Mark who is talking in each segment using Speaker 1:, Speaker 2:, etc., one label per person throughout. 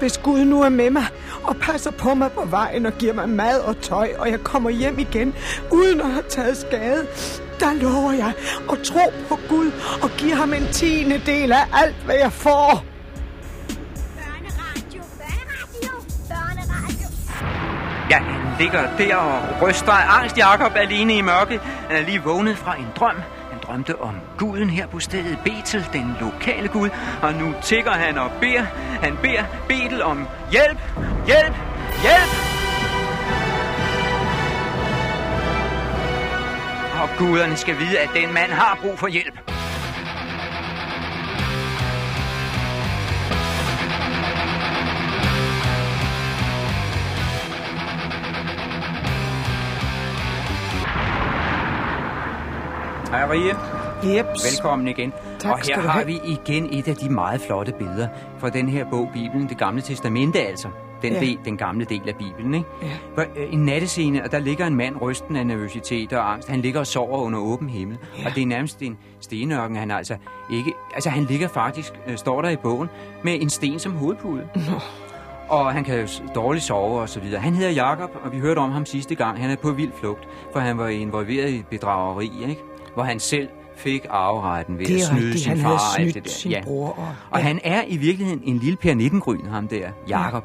Speaker 1: hvis Gud nu er med mig og passer på mig på vejen og giver mig mad og tøj, og jeg kommer hjem igen uden at have taget skade, der lover jeg at tro på Gud og give ham en tiende del af alt, hvad jeg får.
Speaker 2: Børneradio, børneradio, børneradio.
Speaker 3: Ja, han ligger der og ryster af angst Jakob alene i mørke. Han er lige vågnet fra en drøm. Drømte om guden her på stedet Betel, den lokale gud. Og nu tigger han og beder. Han beder Betel om hjælp, hjælp, hjælp. Og guderne skal vide, at den mand har brug for hjælp. Hej Marie.
Speaker 1: Jeps.
Speaker 3: Velkommen igen.
Speaker 1: Tak
Speaker 3: og her har
Speaker 1: have.
Speaker 3: vi igen et af de meget flotte billeder fra den her bog, Bibelen, det gamle testamente altså. Den,
Speaker 1: Ja.
Speaker 3: del, den gamle del af Bibelen, ikke?
Speaker 1: Ja.
Speaker 3: Øh, en nattescene, og der ligger en mand rysten af nervøsitet og angst. Han ligger og sover under åben himmel.
Speaker 1: Ja.
Speaker 3: Og det er nærmest en stenørken, han altså ikke... Altså, han ligger faktisk, øh, står der i bogen, med en sten som hovedpude.
Speaker 1: Nå.
Speaker 3: Og han kan jo dårligt sove og så videre. Han hedder Jakob, og vi hørte om ham sidste gang. Han er på vild flugt, for han var involveret i bedrageri, ikke? Hvor han selv fik arveretten ved
Speaker 1: Det
Speaker 3: at snyde
Speaker 1: rigtigt,
Speaker 3: sin
Speaker 1: han
Speaker 3: far og alt det der.
Speaker 1: sin bror. Og,
Speaker 3: Og
Speaker 1: ja.
Speaker 3: han er i virkeligheden en lille Per 19 ham der, Jakob.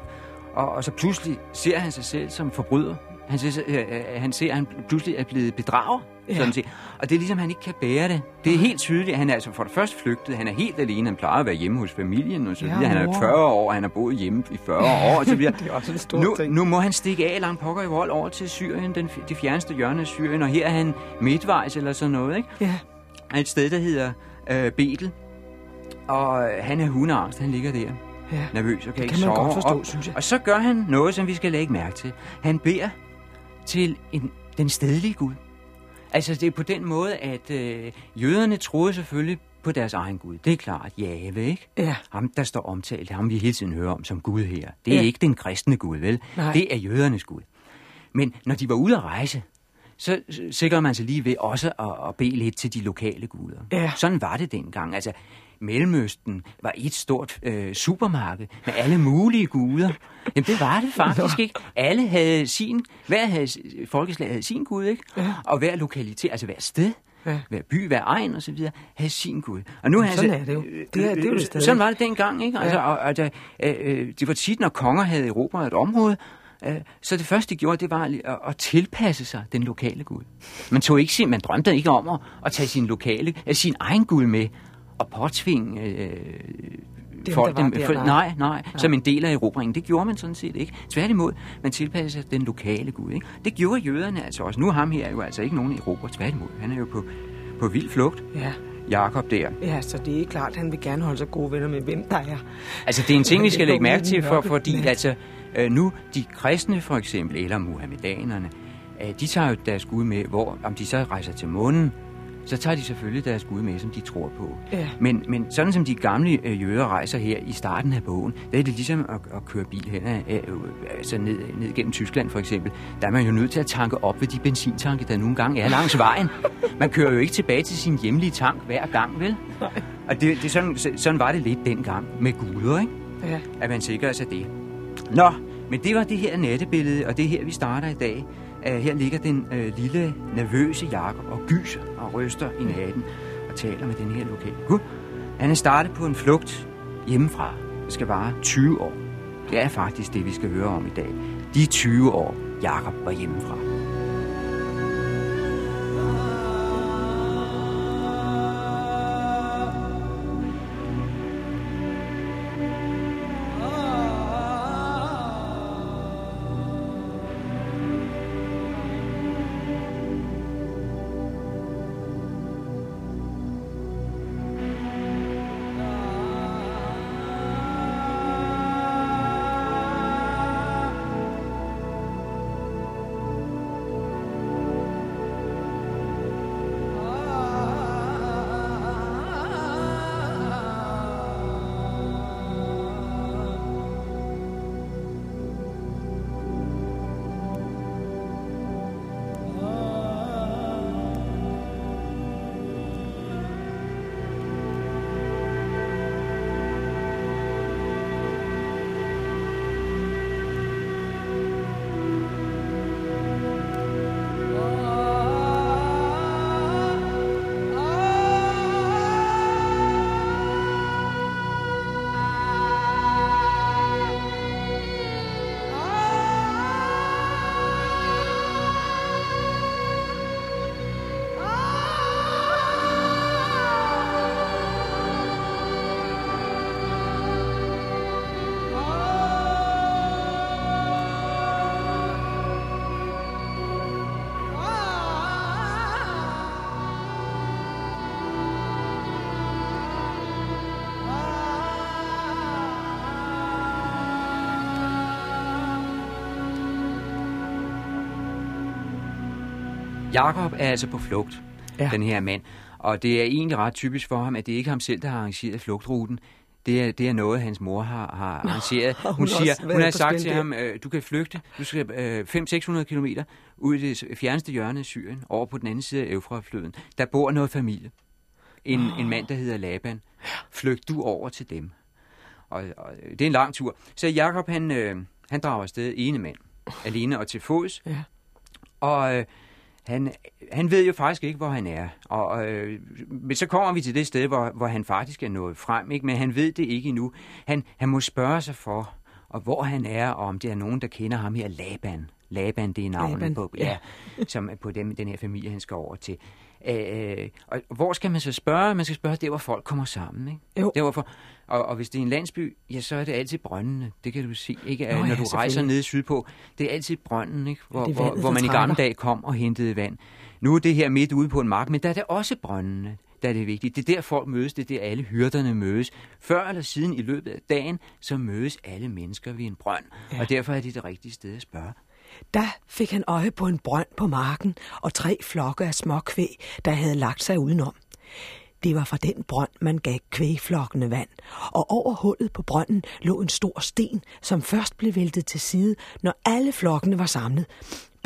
Speaker 3: Og, og så pludselig ser han sig selv som forbryder. Han ser, øh, øh, han ser, at han pludselig er blevet bedrager.
Speaker 1: Ja.
Speaker 3: Sådan set. Og det er ligesom, han ikke kan bære det. Det er helt tydeligt, at han er altså for det første flygtet. Han er helt alene. Han plejer at være hjemme hos familien og så
Speaker 1: Ja,
Speaker 3: videre. Han er
Speaker 1: mor.
Speaker 3: 40 år, han har boet hjemme i 40 år og så videre.
Speaker 1: Det er også en stor
Speaker 3: nu,
Speaker 1: ting.
Speaker 3: nu må han stikke af langt pokker i vold over til Syrien, den, det fjerneste hjørne af Syrien. Og her er han midtvejs eller sådan noget, ikke?
Speaker 1: Ja.
Speaker 3: Et sted, der hedder øh, Betel. Og øh, han er hundeangst, han ligger der
Speaker 1: ja.
Speaker 3: nervøs og kan, ikke
Speaker 1: kan man
Speaker 3: sove.
Speaker 1: godt forstå,
Speaker 3: og,
Speaker 1: synes jeg.
Speaker 3: Og så gør han noget, som vi skal lægge mærke til. Han beder til en, den stedlige Gud. Altså, det er på den måde, at øh, jøderne troede selvfølgelig på deres egen Gud. Det er klart, Jave, ikke?
Speaker 1: Ja.
Speaker 3: Ham, der står omtalt, ham vi hele tiden hører om som Gud her. Det er
Speaker 1: Ja.
Speaker 3: ikke den kristne Gud, vel?
Speaker 1: Nej.
Speaker 3: Det er jødernes Gud. Men når de var ude at rejse, så sikrer man sig lige ved også at, at bede lidt til de lokale guder.
Speaker 1: Ja.
Speaker 3: Sådan var det dengang. Altså, Mellemøsten var et stort øh, supermarked med alle mulige guder. Jamen, det var det faktisk ikke. Alle havde sin, hver havde, folkeslag havde sin gud, ikke?
Speaker 1: Ja.
Speaker 3: Og hver lokalitet, altså hver sted,
Speaker 1: Ja.
Speaker 3: hver by, hver egen og så videre, havde sin gud. Og nu har
Speaker 1: sådan
Speaker 3: altså,
Speaker 1: er det jo. Det er- det er jo det stadig.
Speaker 3: Sådan var det dengang, ikke? Altså,
Speaker 1: Ja.
Speaker 3: og, og der, øh, øh, det var tit, når konger havde erobret et område, øh, så det første, de gjorde, det var at, at tilpasse sig den lokale gud. Man, tog ikke sin, man drømte ikke om at, at tage sin, lokale, øh, sin egen gud med og påtvinge øh,
Speaker 1: Dem,
Speaker 3: folk
Speaker 1: der var
Speaker 3: dem, for,
Speaker 1: nej.
Speaker 3: nej, nej, som en del af erobringen. Det gjorde man sådan set ikke. Tværtimod, man tilpassede sig den lokale gud. Ikke? Det gjorde jøderne altså også. Nu ham her jo altså ikke nogen erober. Tværtimod, han er jo på, på vild flugt.
Speaker 1: Ja.
Speaker 3: Jakob der.
Speaker 1: ja, så det er klart, at han vil gerne holde sig gode venner med, hvem der er.
Speaker 3: Altså, det er en ting, vi skal lægge mærke til, for, fordi
Speaker 1: Ja.
Speaker 3: altså, øh, nu de kristne for eksempel, eller muhammedanerne, øh, de tager jo deres Gud med, hvor om de så rejser til månen, så tager de selvfølgelig deres Gud med, som de tror på.
Speaker 1: Ja.
Speaker 3: Men, men sådan som de gamle øh, jøder rejser her i starten af bogen, der er det ligesom at, at køre bil hen, øh, øh, altså ned, ned gennem Tyskland for eksempel. Der er man jo nødt til at tanke op ved de benzintanke, der nogle gange er langs vejen. Man kører jo ikke tilbage til sin hjemlige tank hver gang, vel? Og det, det, sådan, sådan var det lidt dengang med guder, ikke?
Speaker 1: Ja.
Speaker 3: at man sikrer sig det. Nå, men det var det her nattebillede, og det er her, vi starter i dag. Uh, her ligger den uh, lille, nervøse Jakob og gyser og ryster i natten og taler med den her lokale Gud. Han er startet på en flugt hjemmefra. Det skal vare 20 år. Det er faktisk det, vi skal høre om i dag. De 20 år, Jakob var hjemmefra. Jakob er altså på flugt,
Speaker 1: Ja.
Speaker 3: den her mand. Og det er egentlig ret typisk for ham, at det ikke er ham selv, der har arrangeret flugtruten. Det er, det er noget, hans mor har, har arrangeret.
Speaker 1: hun
Speaker 3: Hun, siger, hun har sagt til ham, øh, du kan flygte. Du skal øh, 500-600 kilometer ud i det fjerneste hjørne af Syrien, over på den anden side af Eufratfloden. Der bor noget familie. En,
Speaker 1: Ah.
Speaker 3: en mand, der hedder Laban. Flygt du over til dem. Og, og det er en lang tur. Så Jakob han, øh, han drager afsted ene mand. Alene og til fods.
Speaker 1: Ja.
Speaker 3: Og øh, han, han ved jo faktisk ikke, hvor han er. Og, øh, men så kommer vi til det sted, hvor, hvor han faktisk er nået frem, ikke? men han ved det ikke endnu. Han, han må spørge sig for, og hvor han er, og om det er nogen, der kender ham her, Laban. Laban, det er navnet
Speaker 1: Laban,
Speaker 3: på,
Speaker 1: ja.
Speaker 3: som er på dem, den her familie, han skal over til. Øh, og hvor skal man så spørge? Man skal spørge der, hvor folk kommer sammen. Ikke?
Speaker 1: Jo.
Speaker 3: Der, hvor for, og, og hvis det er en landsby, ja, så er det altid brøndene. Det kan du se, ikke?
Speaker 1: Nå
Speaker 3: Når
Speaker 1: ja,
Speaker 3: du rejser
Speaker 1: selvfølgelig.
Speaker 3: ned sydpå. Det er altid brønden, ikke? Hvor,
Speaker 1: det
Speaker 3: hvor,
Speaker 1: vandet,
Speaker 3: hvor
Speaker 1: der
Speaker 3: man i gamle dage kom og hentede vand. Nu er det her midt ude på en mark, men der er det også brøndene, der er det vigtigt. Det er der folk mødes, det er der alle hyrderne mødes. Før eller siden i løbet af dagen, så mødes alle mennesker ved en brønd. Ja. Og derfor er det det rigtige sted at spørge.
Speaker 1: Der fik han øje på en brønd på marken og tre flokke af småkvæg, der havde lagt sig udenom. Det var fra den brønd, man gav kvægflokkene vand, og over hullet på brønden lå en stor sten, som først blev væltet til side, når alle flokkene var samlet.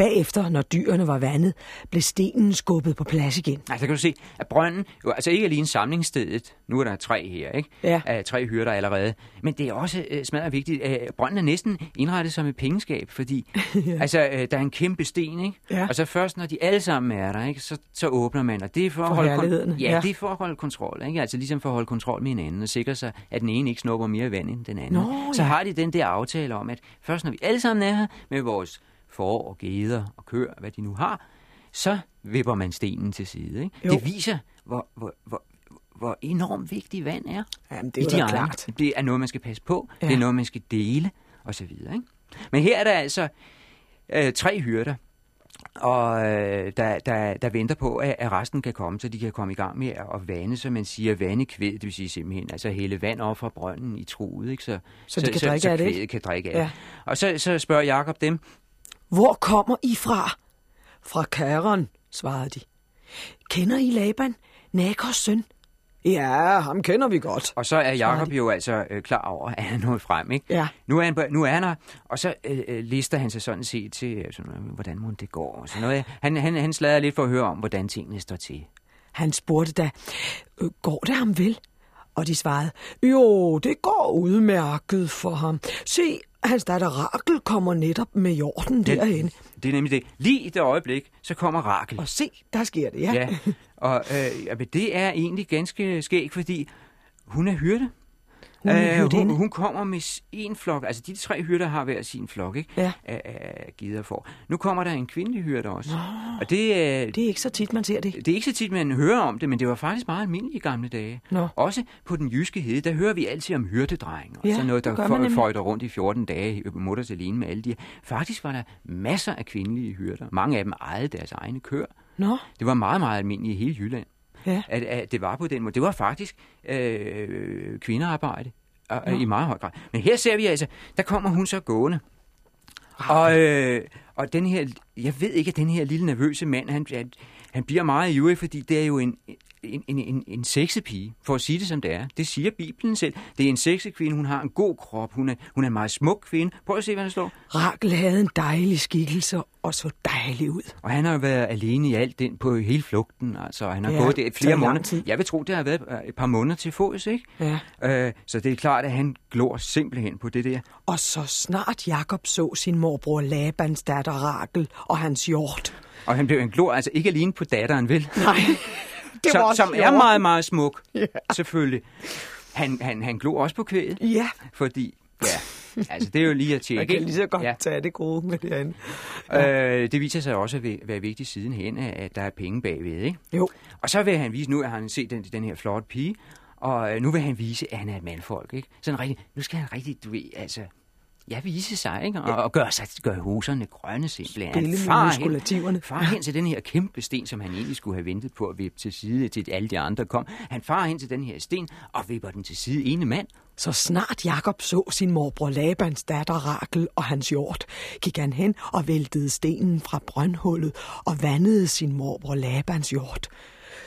Speaker 1: Bagefter, når dyrene var vandet, blev stenen skubbet på plads igen.
Speaker 3: Nej, så kan du se, at brønden jo altså ikke alene samlingsstedet. Nu er der tre her, ikke?
Speaker 1: Ja.
Speaker 3: Af tre hyrder allerede. Men det er også øh, smadret vigtigt. Øh, brønden er næsten indrettet som et pengeskab, fordi ja. altså, øh, der er en kæmpe sten, ikke?
Speaker 1: Ja.
Speaker 3: Og så først, når de alle sammen er der, ikke? Så, så åbner man. Og det er for,
Speaker 1: For
Speaker 3: at holde
Speaker 1: herligheden,
Speaker 3: ja,
Speaker 1: ja.
Speaker 3: det er for at holde kontrol, ikke? Altså ligesom for at holde kontrol med hinanden og sikre sig, at den ene ikke snupper mere vand end den anden.
Speaker 1: Nå,
Speaker 3: så
Speaker 1: ja.
Speaker 3: har de den der aftale om, at først når vi alle sammen er her med vores får og geder og køer, hvad de nu har, så vipper man stenen til side. Ikke?
Speaker 1: Jo.
Speaker 3: Det viser, hvor, hvor, hvor, hvor enormt vigtigt vand er.
Speaker 1: Jamen, det er
Speaker 3: de
Speaker 1: klart.
Speaker 3: Det er noget, man skal passe på. Ja. Det er noget, man skal dele, og så videre. Ikke? Men her er der altså øh, tre hyrder, og øh, der, der, der venter på, at, at resten kan komme, så de kan komme i gang med at vande, som man siger, vande kvæd, det vil sige simpelthen, altså hælde vand op fra brønden i truet, ikke? Så,
Speaker 1: Så de kan
Speaker 3: så,
Speaker 1: drikke
Speaker 3: så
Speaker 1: af det,
Speaker 3: kvædet kan drikke af
Speaker 1: Ja.
Speaker 3: det. Og så, så spørger Jakob dem,
Speaker 1: Hvor kommer I fra? Fra Karon, svarede de. Kender I Laban, Nakos søn? Ja, ham kender vi godt.
Speaker 3: Og så er Jakob jo altså øh, klar over, at han er nået frem, ikke?
Speaker 1: Ja.
Speaker 3: Nu er han, på- nu er han her, og så øh, øh, lister han sig sådan set til, noget, hvordan må det går. Og sådan noget. Han, han, han slader lidt for at høre om, hvordan tingene står til.
Speaker 1: Han spurgte da, "Øh, går det ham vel? Og de svarede, jo, det går udmærket for ham. Se, hans datter Rakel kommer netop med jorden derhen.
Speaker 3: Det er nemlig det. Lige i det øjeblik, så kommer Rakel.
Speaker 1: Og se, der sker det, ja.
Speaker 3: Ja, og øh, det er egentlig ganske skægt, fordi hun er hyrde.
Speaker 1: Hun
Speaker 3: Øh, hun, hun kommer med en flok, altså de tre hyrder har hver sin flok, ikke?
Speaker 1: Ja.
Speaker 3: Af, gider for. Nu kommer der en kvindelig hyrde også. Og det, øh,
Speaker 1: Det er ikke så tit, man ser det.
Speaker 3: det er ikke så tit, man hører om det, men det var faktisk meget almindeligt i gamle dage.
Speaker 1: Nå.
Speaker 3: Også på den jyske hede, der hører vi altid om hyrdedreng, og
Speaker 1: Ja,
Speaker 3: sådan noget, der føjter rundt i 14 dage, mutter til alene med alle de. Faktisk var der masser af kvindelige hyrder. Mange af dem ejede deres egne køer.
Speaker 1: Nå,
Speaker 3: Det var meget, meget almindeligt i hele Jylland,
Speaker 1: ja.
Speaker 3: at, at det var på den måde. Det var faktisk øh, kvindearbejde øh, i meget høj grad. Men her ser vi altså, der kommer hun så gående. Og, øh, og den her, jeg ved ikke, at den her lille nervøse mand, han, han, han bliver meget ivrig, fordi det er jo en, en, en, en, en sexepige, for at sige det som det er. Det siger Bibelen selv. Det er en sexekvinde, hun har en god krop, hun er, hun er en meget smuk kvinde. Prøv at se, hvad der står.
Speaker 1: Rakel havde en dejlig skikkelse og så dejlig ud.
Speaker 3: Og han har jo været alene i alt den på hele flugten, altså han har
Speaker 1: Ja,
Speaker 3: gået det flere måneder.
Speaker 1: tid.
Speaker 3: Jeg vil tro, det har været øh, et par måneder til fods, ikke?
Speaker 1: Ja.
Speaker 3: Øh, så det er klart, at han glor simpelthen på det der.
Speaker 1: Og så snart Jakob så sin morbror Labans datter Rakel og hans hjort.
Speaker 3: Og han blev en glor, altså ikke alene på datteren, vel?
Speaker 1: Nej, det
Speaker 3: som,
Speaker 1: var
Speaker 3: som er meget, meget smuk,
Speaker 1: Ja.
Speaker 3: selvfølgelig. Han, han, han glor også på kvædet,
Speaker 1: Ja,
Speaker 3: fordi, ja, altså det er jo lige at tjekke.
Speaker 1: man kan lige så godt
Speaker 3: Ja.
Speaker 1: ja. tage det gode med det andet.
Speaker 3: Øh, det viser sig også at væ- være vigtigt sidenhen, at der er penge bagved, ikke?
Speaker 1: Jo,
Speaker 3: Og så vil han vise, nu har han set den, den her flotte pige, og øh, nu vil han vise, at han er et mandfolk, ikke? Sådan rigtig, nu skal han rigtig, du ved, altså, ja, vise sig, ikke? Og, og gøre, sig, gøre huserne grønne simpelthen.
Speaker 1: Spille med
Speaker 3: farer hen,
Speaker 1: muskulativerne.
Speaker 3: far hen til den her kæmpe sten, som han egentlig skulle have ventet på at vippe til side, til alle de andre kom. Han farer hen til den her sten og vipper den til side ene mand.
Speaker 1: Så snart Jakob så sin morbror Labans datter Rakel og hans hjort, gik han hen og væltede stenen fra brøndhullet og vandede sin morbror Labans hjort.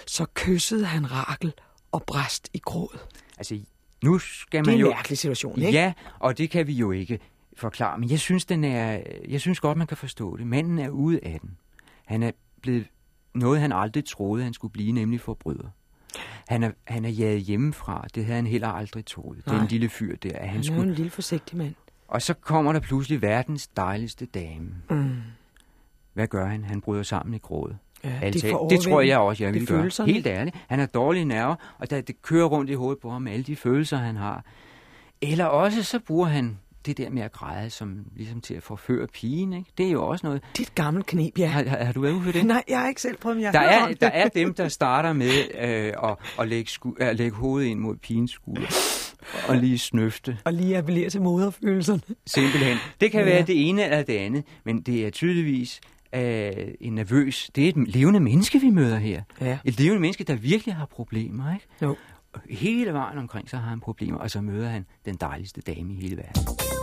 Speaker 1: Så kyssede han Rakel og bræst i gråd.
Speaker 3: Altså, nu skal
Speaker 1: Det
Speaker 3: man
Speaker 1: er en
Speaker 3: jo...
Speaker 1: mærkelig situation, ikke?
Speaker 3: Ja, og det kan vi jo ikke forklare. Men jeg synes, den er, jeg synes godt, man kan forstå det. Manden er ude af den. Han er blevet noget, han aldrig troede, han skulle blive, nemlig forbryder. Han er, han er jaget hjemmefra. Det havde han heller aldrig troet. Den
Speaker 1: Nej.
Speaker 3: lille fyr der. At han
Speaker 1: Han er
Speaker 3: skulle...
Speaker 1: en lille forsigtig mand.
Speaker 3: Og så kommer der pludselig verdens dejligste dame.
Speaker 1: Mm.
Speaker 3: Hvad gør han? Han bryder sammen i gråd.
Speaker 1: Ja,
Speaker 3: Ærligt
Speaker 1: de
Speaker 3: talt.
Speaker 1: får
Speaker 3: det tror jeg også, jeg
Speaker 1: Det
Speaker 3: vil
Speaker 1: er
Speaker 3: gøre.
Speaker 1: følelserne.
Speaker 3: Helt ærligt. Han har dårlige nerver, og der, det kører rundt i hovedet på ham alle de følelser, han har. Eller også så bruger han det der med at græde som ligesom til at forføre pigen. Ikke? Det er jo også noget.
Speaker 1: Det er et gammelt knep, ja.
Speaker 3: Har, har, har du været det?
Speaker 1: Nej, jeg har ikke selv prøvet, men jeg
Speaker 3: Der er,
Speaker 1: det.
Speaker 3: der er dem, der starter med øh, at, at, lægge sku, at lægge hovedet ind mod pigens skulder og lige snøfte.
Speaker 1: Og lige appellere til moderfølelserne.
Speaker 3: Simpelthen. Det kan
Speaker 1: Ja.
Speaker 3: være det ene eller det andet, men det er tydeligvis øh, en nervøs. Det er et levende menneske, vi møder her.
Speaker 1: Ja.
Speaker 3: Et levende menneske, der virkelig har problemer, ikke?
Speaker 1: Jo.
Speaker 3: Hele vejen omkring, så har han problemer, og så møder han den dejligste dame i hele verden.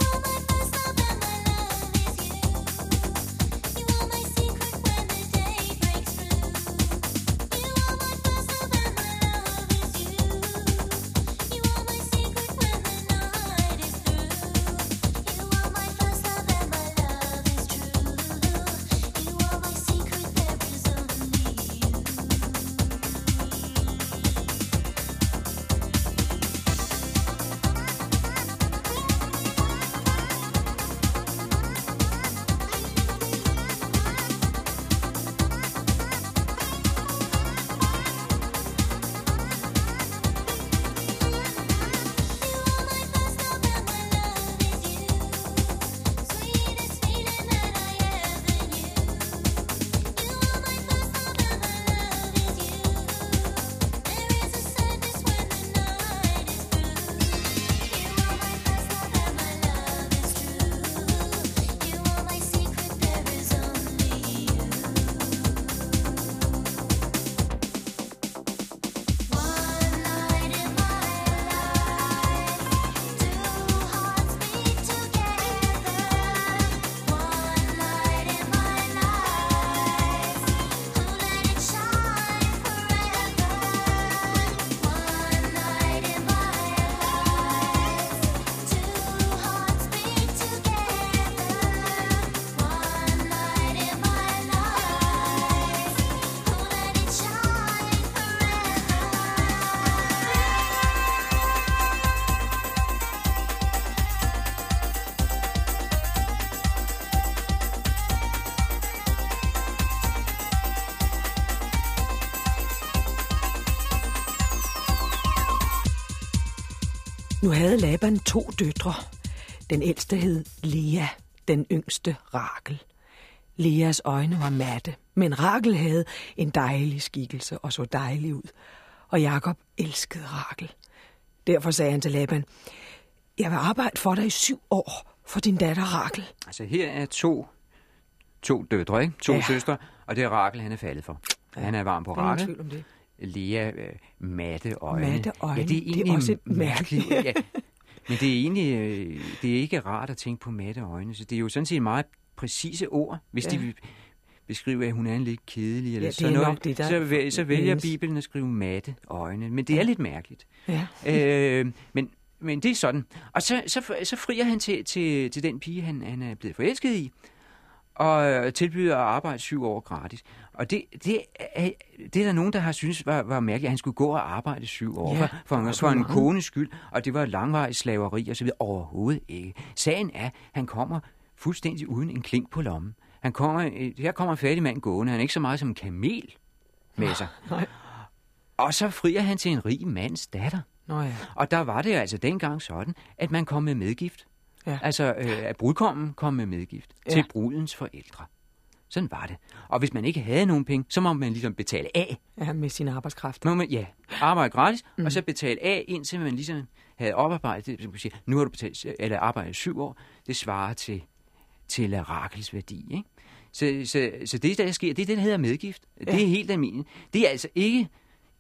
Speaker 1: Nu havde Laban to døtre. Den ældste hed Lea, den yngste Rakel. Leas øjne var matte, men Rakel havde en dejlig skikkelse og så dejlig ud. Og Jakob elskede Rakel. Derfor sagde han til Laban, jeg vil arbejde for dig i syv år for din datter Rakel.
Speaker 3: Altså her er to, to døtre, ikke? To
Speaker 1: Ja.
Speaker 3: søstre, og det er Rakel, han er faldet for. Ja. Han er varm på Rakel.
Speaker 1: om det.
Speaker 3: Lea, øh, matte øjne.
Speaker 1: Matte øjne,
Speaker 3: Ja, det er
Speaker 1: det er
Speaker 3: egentlig
Speaker 1: også et
Speaker 3: mærkeligt.
Speaker 1: mærke.
Speaker 3: ja. Men det er egentlig øh, det er ikke rart at tænke på matte øjne. Så det er jo sådan set meget præcise ord, hvis
Speaker 1: Ja.
Speaker 3: de vil beskrive, at hun er en lidt kedelig. Eller
Speaker 1: Ja,
Speaker 3: sådan noget.
Speaker 1: det, der
Speaker 3: så, så vælger
Speaker 1: menes.
Speaker 3: Bibelen at skrive matte øjne. Men det er lidt mærkeligt.
Speaker 1: Ja.
Speaker 3: øh, men, men det er sådan. Og så, så, så frier han til, til, til den pige, han, han er blevet forelsket i, og tilbyder at arbejde syv år gratis. Og det, det, er, det er der nogen, der har synes var, var mærkeligt, at han skulle gå og arbejde syv år
Speaker 1: Ja,
Speaker 3: for, for, for en kones skyld, og det var langvarig slaveri og så videre. Overhovedet ikke. Sagen er, han kommer fuldstændig uden en klink på lommen. Han kommer, øh, her kommer en fattig mand gående, han er ikke så meget som en kamel med sig.
Speaker 1: Nej.
Speaker 3: Og så frier han til en rig mands datter.
Speaker 1: Nå ja.
Speaker 3: Og der var det altså dengang sådan, at man kom med medgift.
Speaker 1: Ja.
Speaker 3: Altså, øh, at brudkommen kom med medgift
Speaker 1: ja.
Speaker 3: til brudens forældre. Sådan var det. Og hvis man ikke havde nogen penge, så må man ligesom betale af.
Speaker 1: Ja, med sin arbejdskraft.
Speaker 3: Man, ja, arbejde gratis, mm. og så betale af, indtil man ligesom havde oparbejdet det. Som man siger, nu har du betalt, eller arbejdet syv år. Det svarer til, til Rakels værdi. Ikke? Så, så, så det, der sker, det er det, der hedder medgift. Ja. Det er helt almindeligt. Det er altså ikke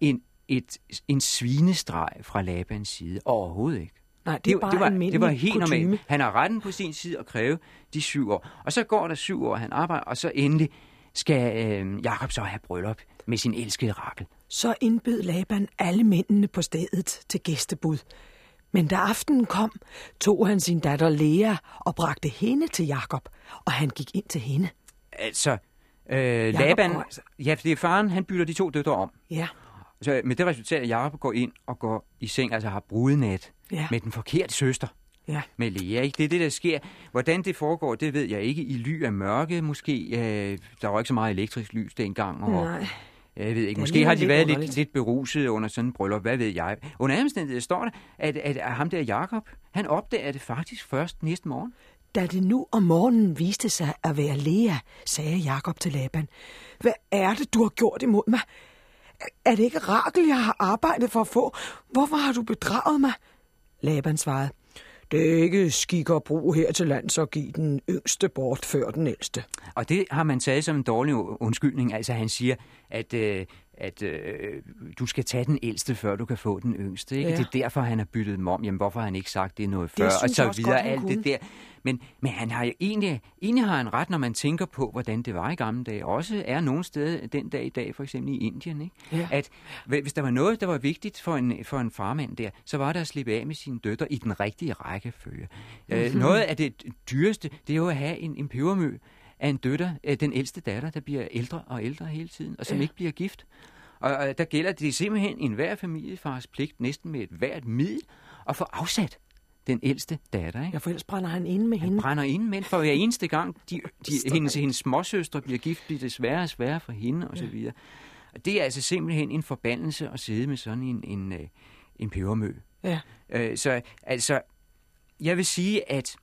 Speaker 3: en, et, en svinestreg fra Labans side. Overhovedet ikke.
Speaker 1: Nej, det, er bare det, var,
Speaker 3: det var helt kutume. normalt. Han har retten på sin side at kræve de syv år. Og så går der syv år, han arbejder, og så endelig skal øh, Jakob så have bryllup med sin elskede Rakel.
Speaker 1: Så indbød Laban alle mændene på stedet til gæstebud. Men da aftenen kom, tog han sin datter Lea og bragte hende til Jakob, og han gik ind til hende.
Speaker 3: Altså, øh, Laban, altså. ja, fordi faren, han bytter de to døtre om.
Speaker 1: Ja.
Speaker 3: Så med det resultat, at Jakob går ind og går i seng, altså har brudnat
Speaker 1: ja.
Speaker 3: med den forkerte søster.
Speaker 1: Ja.
Speaker 3: Med Lea, ikke? Det er det, der sker. Hvordan det foregår, det ved jeg ikke. I ly af mørke måske. Øh, der var ikke så meget elektrisk lys dengang. Og,
Speaker 1: Nej.
Speaker 3: Jeg ved ikke, måske har de været lidt, lidt beruset under sådan en bryllup, hvad ved jeg. Under omstændighed står der, at, at, at ham der Jakob, han opdager det faktisk først næste morgen.
Speaker 1: Da det nu om morgenen viste sig at være Lea, sagde Jakob til Laban, hvad er det, du har gjort imod mig? Er det ikke Rakel, jeg har arbejdet for at få? Hvorfor har du bedraget mig? Laban svarede, det er ikke skik og brug her til lands at give den yngste bort før den ældste.
Speaker 3: Og det har man taget som en dårlig undskyldning. Altså han siger, at, øh, at øh, du skal tage den ældste, før du kan få den yngste. Ikke? Ja. Det er derfor, han har byttet dem om. Jamen, hvorfor har han ikke sagt det noget før?
Speaker 1: Det
Speaker 3: og så videre,
Speaker 1: godt,
Speaker 3: alt
Speaker 1: kunne.
Speaker 3: det der. Men, men han har jo egentlig, egentlig har han ret, når man tænker på, hvordan det var i gamle dage. Også er nogle steder den dag i dag, for eksempel i Indien. Ikke?
Speaker 1: Ja.
Speaker 3: At hvis der var noget, der var vigtigt for en, for en farmand der, så var det at slippe af med sine døtre i den rigtige rækkefølge. Mm-hmm. Øh, noget af det dyreste, det er jo at have en, en pebermø af en døtter, af den ældste datter, der bliver ældre og ældre hele tiden, og som ja. ikke bliver gift. Og, og der gælder det simpelthen en hver familiefars pligt, næsten med et hvert middel, at få afsat den ældste datter. Ikke?
Speaker 1: Ja, for ellers brænder han inde med
Speaker 3: Han
Speaker 1: hende.
Speaker 3: brænder ind med for hver eneste gang, de, de, hendes, hendes småsøstre bliver gift, bliver det sværere og sværere for hende og så videre. Og det er altså simpelthen en forbandelse at sidde med sådan en, en, øh, en pebermø.
Speaker 1: Ja.
Speaker 3: Øh, så altså, jeg vil sige, at,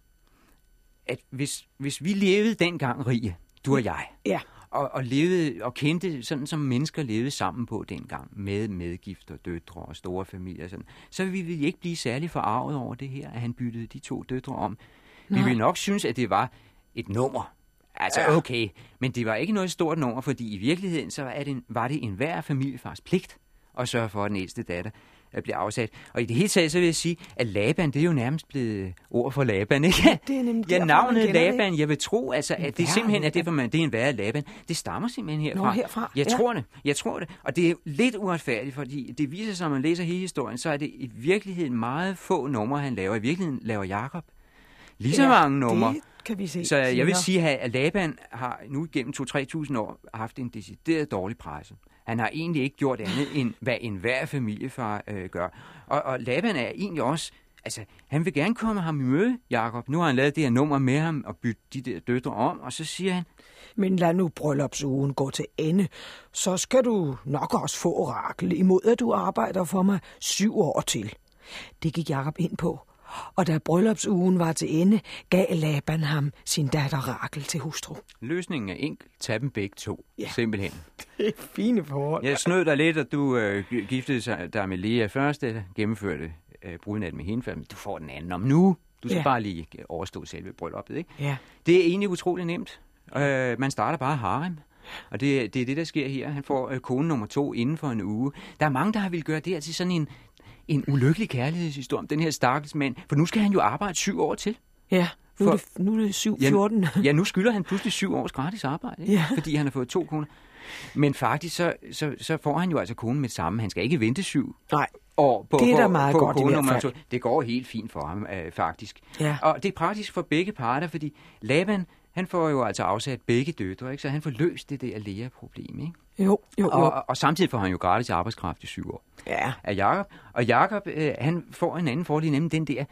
Speaker 3: at hvis, hvis vi levede dengang rige, du og jeg,
Speaker 1: Ja.
Speaker 3: og, og levede og kendte sådan som mennesker levede sammen på dengang med medgift og døtre og store familier sådan, så ville vi ikke blive særlig forarvet over det her, at han byttede de to døtre om. Vi
Speaker 1: Nej.
Speaker 3: ville nok synes, at det var et nummer. Altså okay, men det var ikke noget stort nummer, fordi i virkeligheden så er det var det en hver familiefars pligt at sørge for, at den ældste datter øh, bliver afsat. Og i det hele taget, så vil jeg sige, at Laban, det er jo nærmest blevet ord for Laban, ikke?
Speaker 1: Det er nemlig
Speaker 3: ja, navnet
Speaker 1: kender det,
Speaker 3: Laban, jeg vil tro, altså,
Speaker 1: En
Speaker 3: at det
Speaker 1: værre
Speaker 3: simpelthen er
Speaker 1: Laban.
Speaker 3: derfor, man, det er en værre Laban. Det stammer simpelthen herfra.
Speaker 1: Nå, herfra,
Speaker 3: Jeg
Speaker 1: ja.
Speaker 3: tror det, jeg tror det. Og det er lidt uretfærdigt, fordi det viser sig, når man læser hele historien, så er det i virkeligheden meget få numre, han laver. I virkeligheden laver Jakob lige så mange numre.
Speaker 1: Det kan vi se.
Speaker 3: Så jeg vil sige, at Laban har nu gennem 2-3.000 år haft en decideret dårlig presse. Han har egentlig ikke gjort andet, end hvad enhver familiefar øh, gør. Og, og Laban er egentlig også... Altså, han vil gerne komme ham i møde, Jakob. Nu har han lavet det her nummer med ham og bytte de der døtre om, og så siger han,
Speaker 1: Men lad nu bryllupsugen gå til ende. Så skal du nok også få orakel, imod at du arbejder for mig syv år til. Det gik Jakob ind på. Og da bryllupsugen var til ende, gav Laban ham sin datter Rakel til hustru.
Speaker 3: løsningen er enkel. Tag dem begge to.
Speaker 1: Ja.
Speaker 3: Simpelthen.
Speaker 1: Det er fine forhold.
Speaker 3: Jeg snød dig lidt, at du øh, giftede dig med Lea først, gennemførte øh, brudnat med hende, men du får den anden om nu. Du skal
Speaker 1: Ja.
Speaker 3: ja. bare lige overstå selve brylluppet, ikke?
Speaker 1: Ja.
Speaker 3: Det er egentlig utrolig nemt. Øh, man starter bare harem. Og det, det er det, der sker her. Han får øh, kone nummer to inden for en uge. Der er mange, der har vil gøre det her til sådan en, en ulykkelig kærlighedshistorie om den her stakkels mand. For nu skal han jo arbejde syv år til.
Speaker 1: Ja, nu,
Speaker 3: For-
Speaker 1: er, det, nu er det 7-14.
Speaker 3: Ja, ja, nu skylder han pludselig syv års gratis arbejde, ikke?
Speaker 1: Ja.
Speaker 3: fordi han har fået to koner. Men faktisk, så, så, så får han jo altså konen med det samme. Han skal ikke vente syv
Speaker 1: Nej,
Speaker 3: år på,
Speaker 1: Det er
Speaker 3: på,
Speaker 1: da meget
Speaker 3: på
Speaker 1: godt i
Speaker 3: kone
Speaker 1: hvert fald.
Speaker 3: Det går helt fint for ham, øh, faktisk.
Speaker 1: Ja.
Speaker 3: Og det er praktisk for begge parter, fordi Laban, han får jo altså afsat begge døtre, ikke? så han får løst det der Lea-problem. Ikke?
Speaker 1: Jo, jo, jo.
Speaker 3: Og, og, samtidig får han jo gratis arbejdskraft i syv år
Speaker 1: Ja,
Speaker 3: af Jakob. Og Jakob, øh, han får en anden fordel, nemlig den der,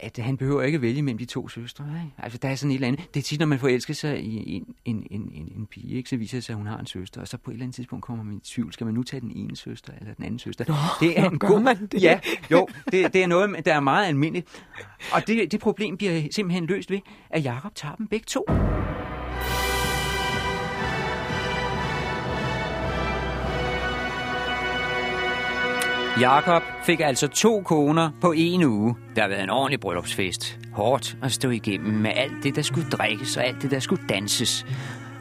Speaker 3: at han behøver ikke at vælge mellem de to søstre. Ikke? Altså, der er sådan et eller andet. Det er tit, når man forelsker sig i en, en, en, en, en pige, ikke? så viser det sig, at hun har en søster, og så på et eller andet tidspunkt kommer man i tvivl. Skal man nu tage den ene søster eller den anden søster?
Speaker 1: Nå,
Speaker 3: det er
Speaker 1: nå, gør man det?
Speaker 3: Ja, jo, det, det er noget, der er meget almindeligt. Og det, det problem bliver simpelthen løst ved, at Jakob tager dem begge to. Jakob fik altså to koner på en uge. Der har været en ordentlig bryllupsfest. Hårdt at stå igennem med alt det, der skulle drikkes og alt det, der skulle danses.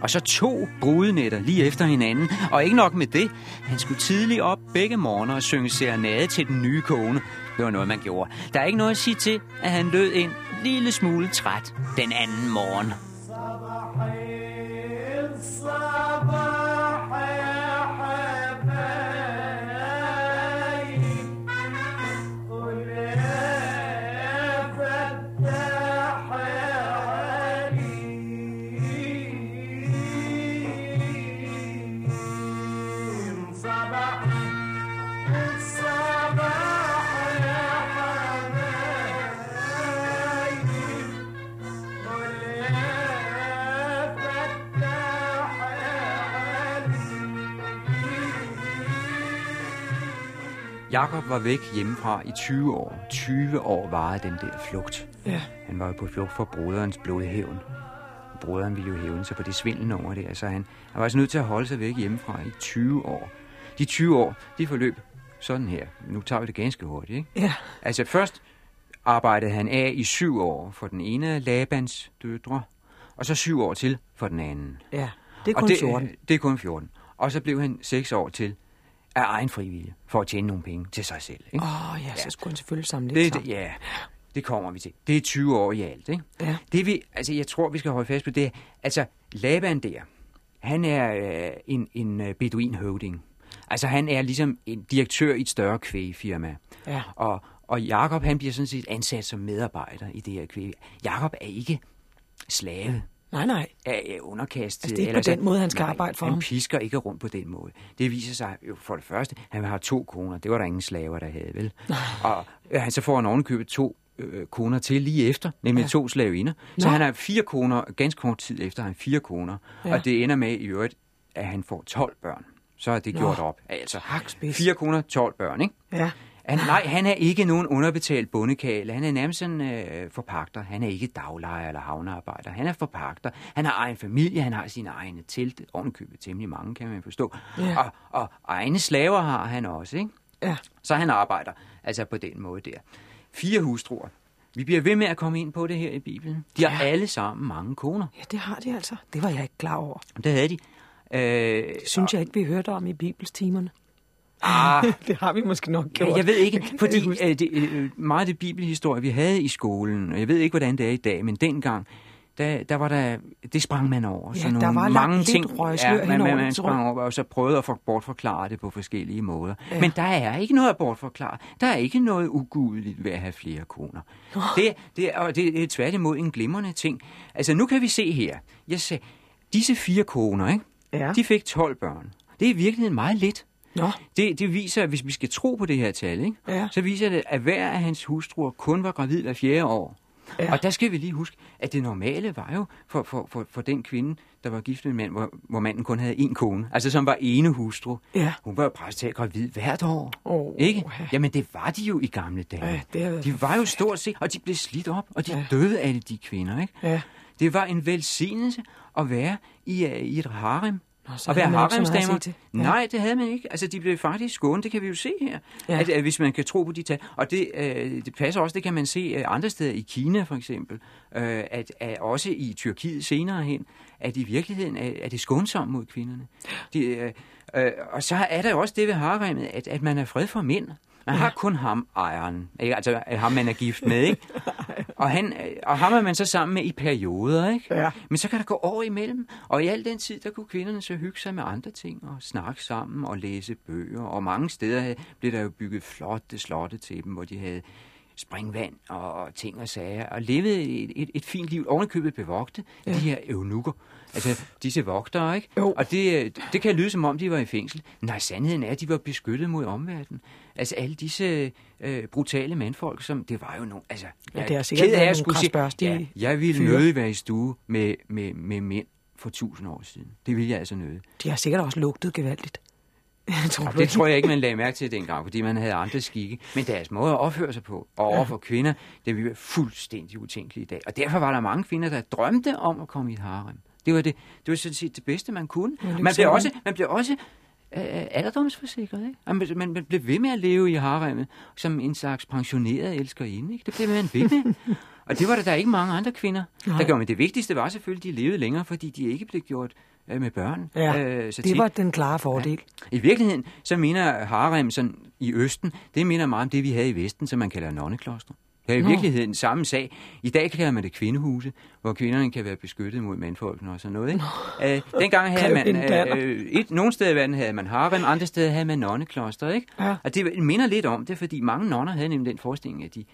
Speaker 3: Og så to brudenætter lige efter hinanden. Og ikke nok med det. Han skulle tidligt op begge morgener og synge serenade til den nye kone. Det var noget, man gjorde. Der er ikke noget at sige til, at han lød en lille smule træt den anden morgen. Jakob var væk hjemmefra i 20 år. 20 år varede den der flugt.
Speaker 1: Ja.
Speaker 3: Han var jo på flugt for broderens blodhævn. Broderen ville jo hævne sig på det svindelnummer der, så han, han var altså nødt til at holde sig væk hjemmefra i 20 år. De 20 år, de forløb sådan her. Nu tager vi det ganske hurtigt, ikke?
Speaker 1: Ja.
Speaker 3: Altså først arbejdede han af i syv år for den ene af Labans døtre, og så syv år til for den anden.
Speaker 1: Ja. Det er
Speaker 3: Og
Speaker 1: kun
Speaker 3: det,
Speaker 1: 14.
Speaker 3: Det er kun 14. Og så blev han seks år til af egen frivillige, for at tjene nogle penge til sig selv. Ikke?
Speaker 1: Åh, oh, ja, så skulle han selvfølgelig samle lidt
Speaker 3: det, det, ja, det kommer vi til. Det er 20 år i alt. Ikke?
Speaker 1: Ja.
Speaker 3: Det vi, altså jeg tror, vi skal holde fast på det. Altså, Laban der, han er øh, en, en øh, beduin høvding. Altså, han er ligesom en direktør i et større kvægfirma.
Speaker 1: Ja.
Speaker 3: Og, og Jakob, han bliver sådan set ansat som medarbejder i det her kvæg. Jakob er ikke slave
Speaker 1: Nej, nej.
Speaker 3: er er underkastet.
Speaker 1: Altså, det er ikke på den måde, han skal arbejde for
Speaker 3: han
Speaker 1: ham.
Speaker 3: pisker ikke rundt på den måde. Det viser sig jo for det første, han har to koner. Det var der ingen slaver, der havde, vel? Og øh, han så får han ovenikøbet to øh, koner til lige efter, nemlig
Speaker 1: Ja.
Speaker 3: to slavinder. Så han har fire koner, ganske kort tid efter har han fire koner.
Speaker 1: Ja.
Speaker 3: Og det ender med i øvrigt, at han får 12 børn. Så er det
Speaker 1: Nå.
Speaker 3: gjort op. Altså,
Speaker 1: Tak, spids.
Speaker 3: fire koner, 12 børn, ikke?
Speaker 1: Ja.
Speaker 3: Han, nej, han er ikke nogen underbetalt bondekale. Han er nærmest sådan øh, forpagter. Han er ikke daglejer eller havnearbejder. Han er forpagter. Han har egen familie, han har sine egne telte. Ovenikøbet temmelig mange, kan man forstå.
Speaker 1: Ja.
Speaker 3: Og, og egne slaver har han også, ikke?
Speaker 1: Ja.
Speaker 3: Så han arbejder altså på den måde der. Fire hustruer. Vi bliver ved med at komme ind på det her i Bibelen. De har
Speaker 1: Ja.
Speaker 3: alle sammen mange koner.
Speaker 1: ja, det har de altså. Det var jeg ikke klar over.
Speaker 3: Det havde de. Øh,
Speaker 1: Det synes jeg ikke, vi hørte om i bibelstimerne.
Speaker 3: Ah,
Speaker 1: det har vi måske nok gjort.
Speaker 3: Ja, jeg ved ikke, fordi øh, det, øh, meget af det bibelhistorie, vi havde i skolen, og jeg ved ikke, hvordan det er i dag, men dengang, der, der var der, det sprang man over.
Speaker 1: Ja,
Speaker 3: så
Speaker 1: der
Speaker 3: nogle,
Speaker 1: var lagt
Speaker 3: mange ting,
Speaker 1: røgslør
Speaker 3: man, man,
Speaker 1: det,
Speaker 3: man sprang over, og så prøvede at for, bortforklare det på forskellige måder.
Speaker 1: Ja.
Speaker 3: Ja. Men der er ikke noget at bortforklare. Der er ikke noget ugudeligt ved at have flere koner. Det, det, er, og det, det er tværtimod en glimrende ting. Altså, nu kan vi se her. Jeg sagde, disse fire koner, ikke?
Speaker 1: Ja.
Speaker 3: de fik 12 børn. Det er i virkeligheden meget lidt.
Speaker 1: Nå,
Speaker 3: Det, det viser, at hvis vi skal tro på det her tal, ikke?
Speaker 1: Ja.
Speaker 3: så viser det, at hver af hans hustruer kun var gravid hver fjerde år.
Speaker 1: Ja.
Speaker 3: Ja. Og der skal vi lige huske, at det normale var jo for, for, for, for den kvinde, der var gift med en mand, hvor, hvor manden kun havde én kone, altså som var ene hustru.
Speaker 1: Ja.
Speaker 3: Hun var jo talt gravid hvert år.
Speaker 1: Åh,
Speaker 3: ikke?
Speaker 1: ja.
Speaker 3: Jamen det var de jo i gamle dage.
Speaker 1: Ja, det
Speaker 3: de var jo stort set, og de blev slidt op, og de
Speaker 1: Ja.
Speaker 3: ja. døde alle de kvinder. Ikke?
Speaker 1: Ja.
Speaker 3: Det var en velsignelse at være i, uh, i et harem.
Speaker 1: Nå, så
Speaker 3: at være haremsdamer.
Speaker 1: Ja.
Speaker 3: Nej, det havde man ikke. Altså, de blev faktisk skånet, det kan vi jo se her.
Speaker 1: Ja.
Speaker 3: At, at, hvis man kan tro på de tal. Og det, øh, det passer også, det kan man se øh, andre steder i Kina for eksempel. Øh, at, at også i Tyrkiet senere hen, at i virkeligheden er, er det skånsomt mod kvinderne. De, øh, øh, og så er der jo også det ved haremmet, at, at man er fred for mænd. Man har kun ham ejeren, ikke? altså øh, ham man er gift med, ikke? Og, han, øh, og ham er man så sammen med i perioder, ikke?
Speaker 1: Ja.
Speaker 3: Men så kan der gå år imellem, og i al den tid, der kunne kvinderne så hygge sig med andre ting, og snakke sammen og læse bøger, og mange steder blev der jo bygget flotte slotte til dem, hvor de havde springvand og ting og sager, og levede et, et, et fint liv, ovenikøbet bevogte ja. de her eunukker, altså disse vogtere, ikke?
Speaker 1: Jo.
Speaker 3: Og det, det kan lyde som om, de var i fængsel. Nej, sandheden er, at de var beskyttet mod omverdenen. Altså alle disse øh, brutale mandfolk, som det var jo nogle... Altså,
Speaker 1: Ja, det
Speaker 3: er
Speaker 1: sikkert
Speaker 3: ked af at skulle sige- Ja, jeg ville
Speaker 1: fyre.
Speaker 3: nødig være i stue med, med, med mænd for tusind år siden. Det ville jeg altså nødig.
Speaker 1: De har sikkert også lugtet gevaldigt. Jeg tror,
Speaker 3: det tror jeg ikke, man lagde mærke til dengang, fordi man havde andre skikke. Men deres måde at opføre sig på, og over for kvinder, det ville være fuldstændig utænkeligt i dag. Og derfor var der mange kvinder, der drømte om at komme i et harem. Det var, det, det var sådan set det bedste, man kunne.
Speaker 1: Det
Speaker 3: Man blev også, man blev også øh, alderdomsforsikret. Ikke? Og man, man, man blev ved med at leve i haremmet som en slags pensioneret elskerinde. Ikke? Det blev man ved med. Og det var der, der ikke mange andre kvinder,
Speaker 1: Nej.
Speaker 3: der gjorde. Men det vigtigste var selvfølgelig, at de levede længere, fordi de ikke blev gjort øh, med børn.
Speaker 1: Ja,
Speaker 3: øh, så
Speaker 1: det
Speaker 3: tit.
Speaker 1: var den klare fordel.
Speaker 3: I virkeligheden, så minder harem sådan i Østen, det minder meget om det, vi havde i Vesten, som man kalder nonnekloster. Det er i
Speaker 1: Nå.
Speaker 3: virkeligheden samme sag. I dag kalder man det kvindehuse, hvor kvinderne kan være beskyttet mod mandfolkene og sådan noget. Ikke? Øh, dengang havde man,
Speaker 1: Danner.
Speaker 3: øh, et, nogle steder i verden havde man harem, andre steder havde man nonnekloster. Ikke?
Speaker 1: Ja.
Speaker 3: Og det minder lidt om det, fordi mange nonner havde nemlig den forestilling, at de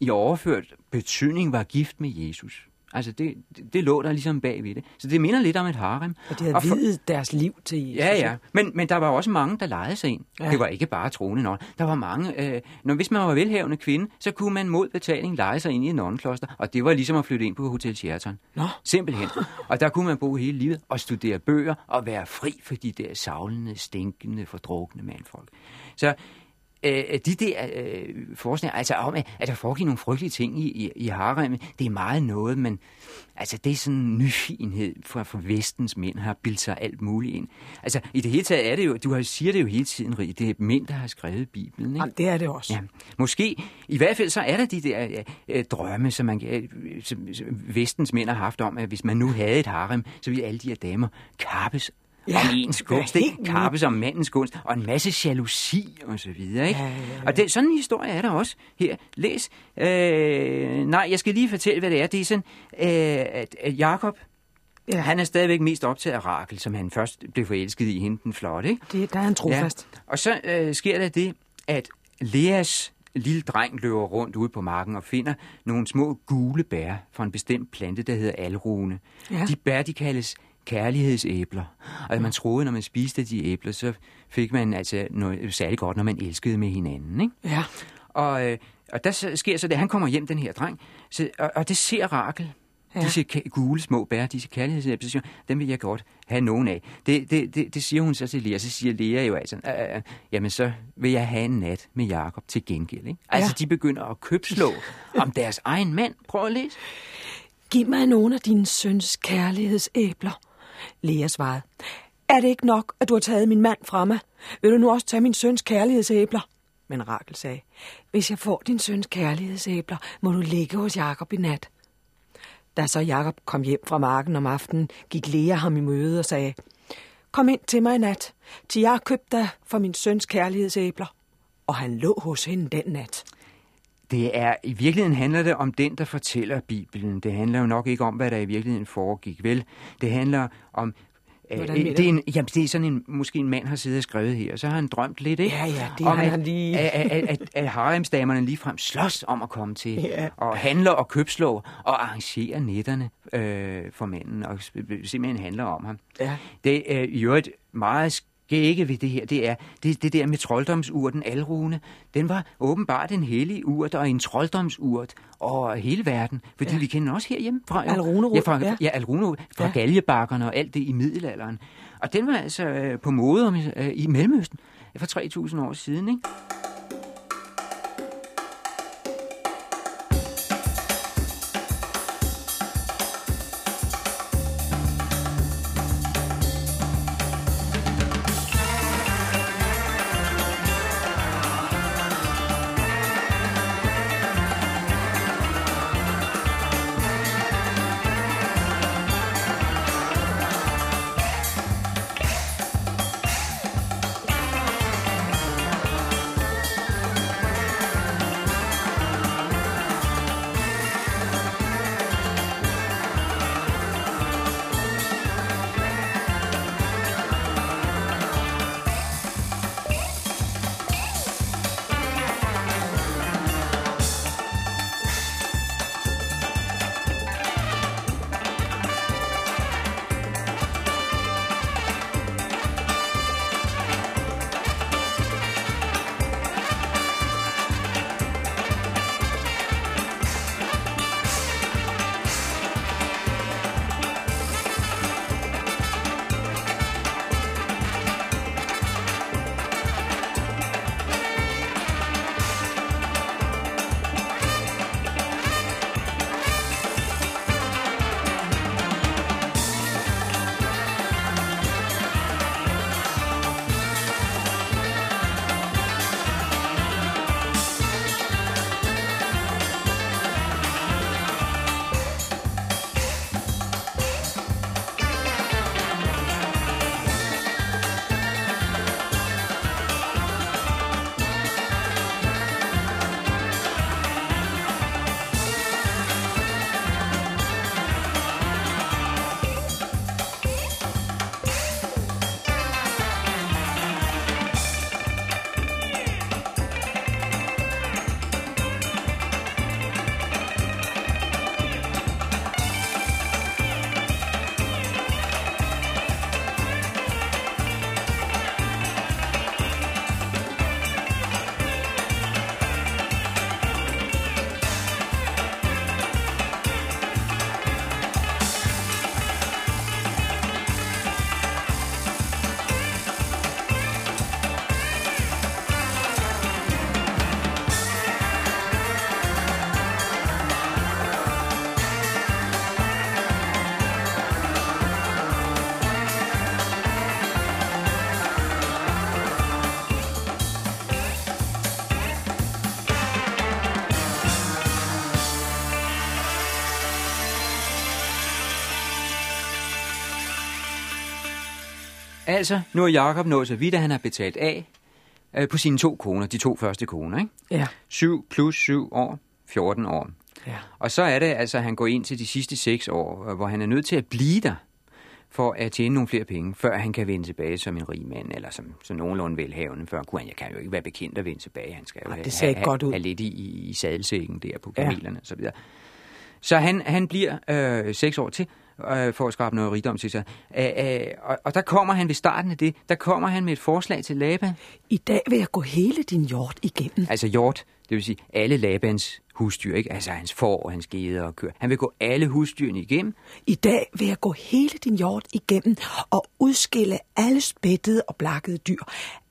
Speaker 3: i overført betydning var gift med Jesus. Altså det, det, det lå der ligesom bagved det. Så det minder lidt om et harem.
Speaker 1: Og de havde
Speaker 3: Og for-
Speaker 1: videt deres liv til Jesus.
Speaker 3: Ja, ja. Men, men der var også mange, der lejede sig ind.
Speaker 1: Ja.
Speaker 3: Det var ikke bare troende nonner. Der var mange... Øh, når, hvis man var velhavende kvinde, så kunne man mod betaling lege sig ind i et nonnekloster. Og det var ligesom at flytte ind på Hotel Sheraton.
Speaker 1: Nå.
Speaker 3: Simpelthen. Og der kunne man bo hele livet og studere bøger og være fri for de der savlende, stinkende, fordrukne mandfolk. Så øh, de der øh, forskninger, altså om, at at der foregik nogle frygtelige ting i, i, i haremmet, det er meget noget, men altså det er sådan en nyfinhed fra, fra vestens mænd, har bildt sig alt muligt ind. Altså i det hele taget er det jo, du har, siger det jo hele tiden, Rie, det er mænd, der har skrevet Bibelen, ikke?
Speaker 1: Jamen, det er det også.
Speaker 3: Ja, måske. I hvert fald så er der de der øh, øh, drømme, som, man, øh, som, som vestens mænd har haft om, at hvis man nu havde et harem, så ville alle de her damer kappes
Speaker 1: Ja,
Speaker 3: om ens
Speaker 1: helt
Speaker 3: ikke? kappes om mandens gunst, og en masse jalousi og så videre. Ikke?
Speaker 1: Ja, ja, ja.
Speaker 3: Og det, sådan en historie er der også her. Læs. Øh, nej, jeg skal lige fortælle, hvad det er. Det er sådan, øh, at, at Jakob,
Speaker 1: Ja.
Speaker 3: han er stadigvæk mest optaget af Rakel, som han først blev forelsket i hende den flotte. Ikke?
Speaker 1: Det, der er en trofast.
Speaker 3: Ja. Og så øh, sker der det, at Leas lille dreng løber rundt ude på marken og finder nogle små gule bær fra en bestemt plante, der hedder alrune.
Speaker 1: Ja.
Speaker 3: De bær, de kaldes kærlighedsæbler. Og man troede, når man spiste de æbler, så fik man altså noget særligt godt, når man elskede med hinanden. Ikke?
Speaker 1: Ja.
Speaker 3: Og, øh, og der sker så det, han kommer hjem, den her dreng, så, og, og det ser Rakel.
Speaker 1: Ja.
Speaker 3: Disse gule små bær, disse kærlighedsæbler, siger dem vil jeg godt have nogen af. Det, det, det, det siger hun så til Lea, så siger Lea jo altså, øh, jamen så vil jeg have en nat med Jakob til gengæld. Ikke? Altså
Speaker 1: Ja.
Speaker 3: de begynder at købslå om deres egen mand. Prøv at læse.
Speaker 1: Giv mig nogle af dine søns kærlighedsæbler. Lea svarede. Er det ikke nok, at du har taget min mand fra mig? Vil du nu også tage min søns kærlighedsæbler? Men Rakel sagde, hvis jeg får din søns kærlighedsæbler, må du ligge hos Jakob i nat. Da så Jakob kom hjem fra marken om aftenen, gik Lea ham i møde og sagde, Kom ind til mig i nat, til jeg har købt dig for min søns kærlighedsæbler. Og han lå hos hende den nat.
Speaker 3: Det er, i virkeligheden handler det om den, der fortæller Bibelen. Det handler jo nok ikke om, hvad der i virkeligheden foregik, vel? Det handler om... øh,
Speaker 1: Hvordan
Speaker 3: øh, det, er en, jamen, det er sådan en, måske en mand har siddet og skrevet her, og så har han drømt lidt, ikke?
Speaker 1: Ja, ja, det
Speaker 3: om,
Speaker 1: har
Speaker 3: at,
Speaker 1: han lige-
Speaker 3: At, at, at, at haremsdamerne ligefrem slås om at komme til,
Speaker 1: Ja.
Speaker 3: og handler og købslår, og arrangerer netterne øh, for manden, og simpelthen handler om ham.
Speaker 1: Ja.
Speaker 3: Det er i øvrigt meget skægge ved det her, det er det, det der med trolddomsurten Alrune. Den var åbenbart en hellig urt og en trolddomsurt over hele verden, fordi
Speaker 1: Ja.
Speaker 3: vi kender også herhjemme fra...
Speaker 1: Alrunerod,
Speaker 3: ja, fra,
Speaker 1: ja.
Speaker 3: ja. Alrunerod, fra
Speaker 1: ja.
Speaker 3: galjebakkerne og alt det i middelalderen. Og den var altså øh, på mode om, øh, i Mellemøsten for 3.000 år siden, ikke? Altså, nu er Jakob nået så vidt, at han har betalt af øh, på sine to koner, de to første koner, ikke?
Speaker 1: Ja.
Speaker 3: 7 plus 7 år, 14 år.
Speaker 1: Ja.
Speaker 3: Og så er det altså, at han går ind til de sidste 6 år, øh, hvor han er nødt til at blive der, for at tjene nogle flere penge, før han kan vende tilbage som en rig mand, eller som, som nogenlunde velhavende. Før kunne han, jeg kan jo ikke være bekendt at vende tilbage. Han skal jo have,
Speaker 1: det ser ikke
Speaker 3: have,
Speaker 1: godt ud.
Speaker 3: have lidt i, i, i sadelsækken der på
Speaker 1: Ja.
Speaker 3: kamelerne og så videre. Så han, han bliver øh, seks år til øh, for at skabe noget rigdom til sig. Øh, øh, og, og der kommer han ved starten af det, der kommer han med et forslag til Laban.
Speaker 1: I dag vil jeg gå hele din hjort igennem.
Speaker 3: Altså hjort, det vil sige alle Labans husdyr, ikke? Altså hans får hans geder og køer. Han vil gå alle husdyrene igennem.
Speaker 1: I dag vil jeg gå hele din hjort igennem og udskille alle spættede og blakkede dyr.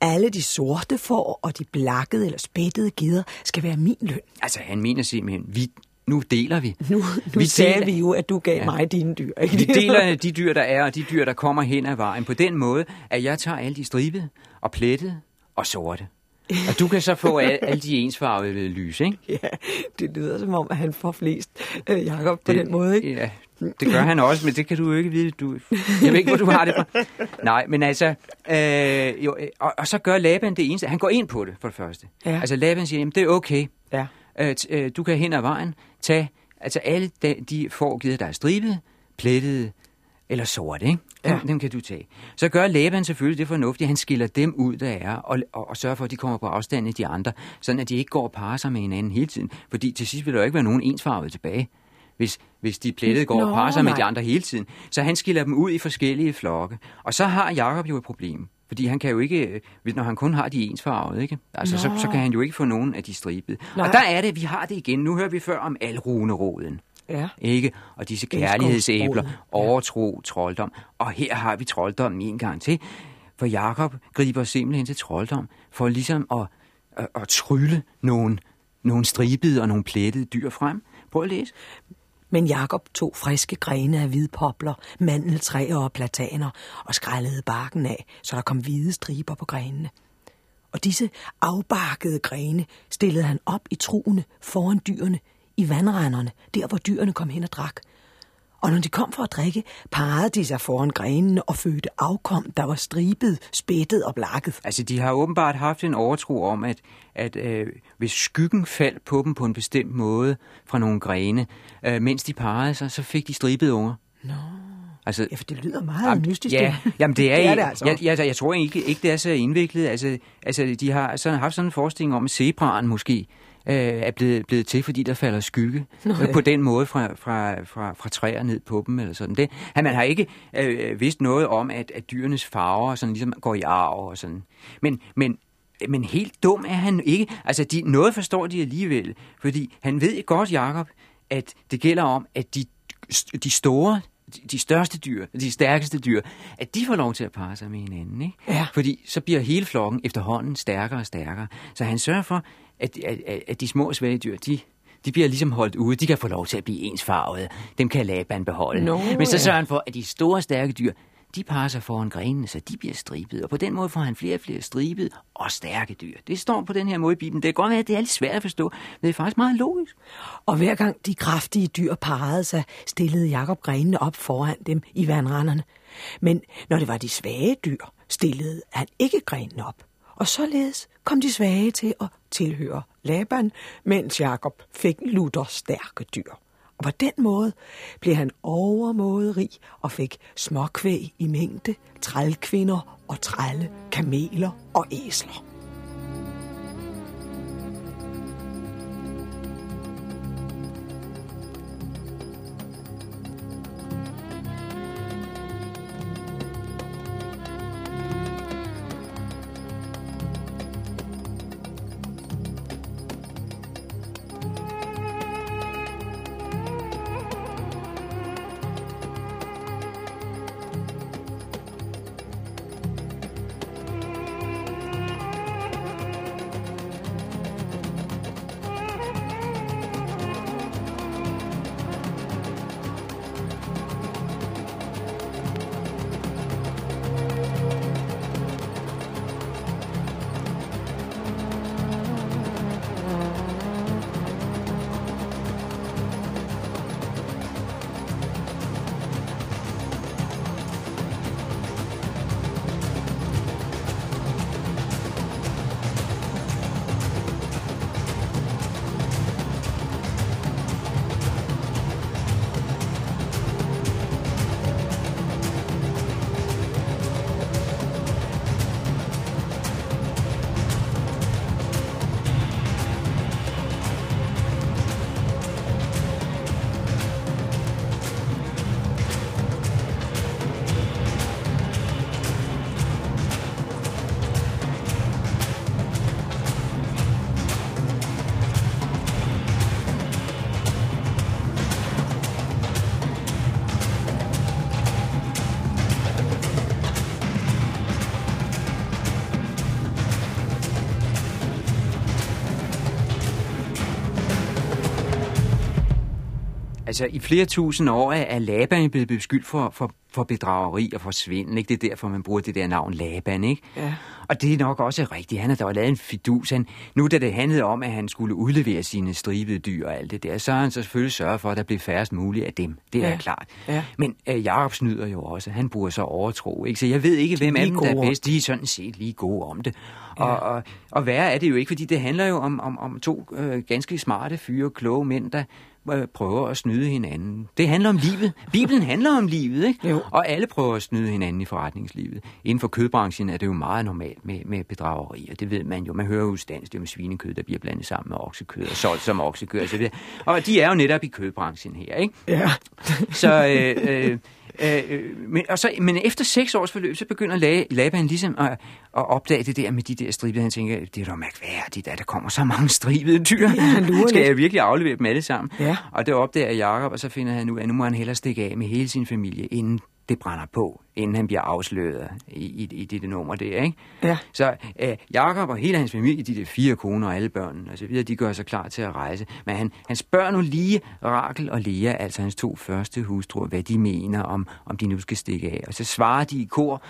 Speaker 1: Alle de sorte får og de blakkede eller spættede geder skal være min løn.
Speaker 3: Altså han mener simpelthen, vi, nu deler vi.
Speaker 1: Nu, nu
Speaker 3: vi
Speaker 1: sagde
Speaker 3: deler-
Speaker 1: vi jo, at du gav ja. mig dine dyr. Ikke?
Speaker 3: Vi deler de dyr, der er, og de dyr, der kommer hen ad vejen, på den måde, at jeg tager alle de stribede og plettede og sorte. Og du kan så få alle, alle de ensfarvede lys, ikke?
Speaker 1: Ja, det lyder som om, at han får flest, øh, Jacob, på den måde. Ikke?
Speaker 3: Ja, det gør han også, men det kan du jo ikke vide. Du, jeg ved ikke, hvor du har det fra. Nej, men altså, øh, jo, øh, og, og så gør Laban det eneste. Han går ind på det, for det første.
Speaker 1: Ja.
Speaker 3: Altså Laban siger, jamen det er okay.
Speaker 1: Ja.
Speaker 3: Øh, du kan hen ad vejen tage, altså alle de, de får givet, der er stribede, plettede eller sorte, ikke? Dem,
Speaker 1: Ja.
Speaker 3: dem kan du tage. Så gør Laban selvfølgelig det fornuftige, han skiller dem ud, der er, og, og, og sørger for, at de kommer på afstand af de andre, sådan at de ikke går og parer sig med hinanden hele tiden. Fordi til sidst vil der jo ikke være nogen ensfarvede tilbage, hvis, hvis de plettede går og
Speaker 1: Nå,
Speaker 3: parer sig med
Speaker 1: nej.
Speaker 3: de andre hele tiden. Så han skiller dem ud i forskellige flokke. Og så har Jakob jo et problem. Fordi han kan jo ikke, øh, hvis- når han kun har de ensfarvede, ikke? Altså, så,
Speaker 1: Nå.
Speaker 3: så kan han jo ikke få nogen af de stribede.
Speaker 1: Nej.
Speaker 3: Og der er det, vi har det igen. Nu hører vi før om alruneråden.
Speaker 1: Ja.
Speaker 3: Ikke? Og disse kærlighedsæbler, overtro, trolddom. Og her har vi trolddommen en gang til. For Jakob griber simpelthen til trolddom, for ligesom at, at, at trylle nogle, nogle stribede og nogle plettede dyr frem. Prøv at læse.
Speaker 1: Men Jakob tog friske grene af hvidpopler, mandeltræer og plataner og skrællede barken af, så der kom hvide striber på grenene. Og disse afbarkede grene stillede han op i truene foran dyrene, i vandrenderne, der hvor dyrene kom hen og drak. Og når de kom for at drikke, parrede de sig foran grenene og fødte afkom, der var stribet, spættet og blakket.
Speaker 3: Altså, de har åbenbart haft en overtro om, at, at øh, hvis skyggen faldt på dem på en bestemt måde fra nogle grene, øh, mens de parrede sig, så fik de stribede unger.
Speaker 1: Nå,
Speaker 3: Altså,
Speaker 1: ja, for det lyder meget mystisk.
Speaker 3: Ja, jamen det er,
Speaker 1: det, er det altså.
Speaker 3: jeg, jeg, jeg tror ikke, ikke, det er så indviklet. Altså, altså de har sådan, haft sådan en forestilling om, at zebraen måske øh, er blevet, blevet til, fordi der falder skygge
Speaker 1: Nå,
Speaker 3: øh, på den måde fra, fra, fra, fra træer ned på dem. Eller sådan. Det, han, man har ikke øh, vidst noget om, at, at dyrenes farver sådan ligesom går i arv og sådan. Men, men men helt dum er han ikke. Altså, de, noget forstår de alligevel, fordi han ved godt, Jakob, at det gælder om, at de, de store, de- de største dyr, de stærkeste dyr, at de får lov til at parre sig med hinanden. Ikke?
Speaker 1: Ja.
Speaker 3: Fordi så bliver hele flokken efterhånden stærkere og stærkere. Så han sørger for, at, at, at, at de små svage dyr, de, de bliver ligesom holdt ude. De kan få lov til at blive ensfarvede. Dem kan Laban beholde.
Speaker 1: Nå,
Speaker 3: Men så sørger han for, at de store, stærke dyr, de parer sig foran grenene, så de bliver stribede. Og på den måde får han flere og flere stribede og stærke dyr. Det står på den her måde i Bibelen. Det kan godt være, at det er lidt svært at forstå, men det er faktisk meget logisk.
Speaker 1: Og hver gang de kraftige dyr parrede sig, stillede Jakob grenene op foran dem i vandrenderne. Men når det var de svage dyr, stillede han ikke grenene op. Og således kom de svage til at tilhøre Laban, mens Jakob fik lutter stærke dyr. Og på den måde blev han overmåde rig og fik småkvæg i mængde, trælkvinder og trælle, kameler og æsler.
Speaker 3: Altså, i flere tusind år er Laban blevet beskyldt for, for, for bedrageri og for svindel. Ikke? Det er derfor, man bruger det der navn Laban. Ikke?
Speaker 1: Ja.
Speaker 3: Og det er nok også rigtigt. Han har da lavet en fidus. Han, nu da det handlede om, at han skulle udlevere sine stribede dyr og alt det der, så har han så selvfølgelig sørget for, at der bliver færrest muligt af dem. Det er
Speaker 1: Ja.
Speaker 3: klart.
Speaker 1: Ja.
Speaker 3: Men øh, Jacob snyder jo også. Han bruger så overtro. Ikke? Så jeg ved ikke, hvem af dem, der er bedst. De er sådan set lige gode om det. Ja. Og, og, og værre er det jo ikke, fordi det handler jo om, om, om to øh, ganske smarte fyre, kloge mænd, der prøver at snyde hinanden. Det handler om livet. Bibelen handler om livet, ikke?
Speaker 1: Jo.
Speaker 3: Og alle prøver at snyde hinanden i forretningslivet. Inden for kødbranchen er det jo meget normalt med, med bedrageri, og det ved man jo. Man hører jo standsligt om svinekød, der bliver blandet sammen med oksekød og solgt som oksekød osv. Og de er jo netop i kødbranchen her, ikke?
Speaker 1: Ja.
Speaker 3: Så, øh, øh, øh, men, og så, men efter seks års forløb, så begynder La- Laban ligesom at, at opdage det der med de der stribede. Han tænker, det er da mærkværdigt, at der kommer så mange stribede dyr.
Speaker 1: Ja,
Speaker 3: Skal jeg virkelig aflevere dem alle sammen?
Speaker 1: Ja.
Speaker 3: Og det opdager Jacob, og så finder han ud af, at nu må han hellere stikke af med hele sin familie, inden det brænder på, inden han bliver afsløret i, i, i det, det nummer der, ikke?
Speaker 1: Ja.
Speaker 3: Så øh, Jakob og hele hans familie, de der fire koner og alle børnene og så videre, de gør sig klar til at rejse. Men han, han spørger nu lige Rakel og Lea, altså hans to første hustruer, hvad de mener, om, om de nu skal stikke af. Og så svarer de i kor,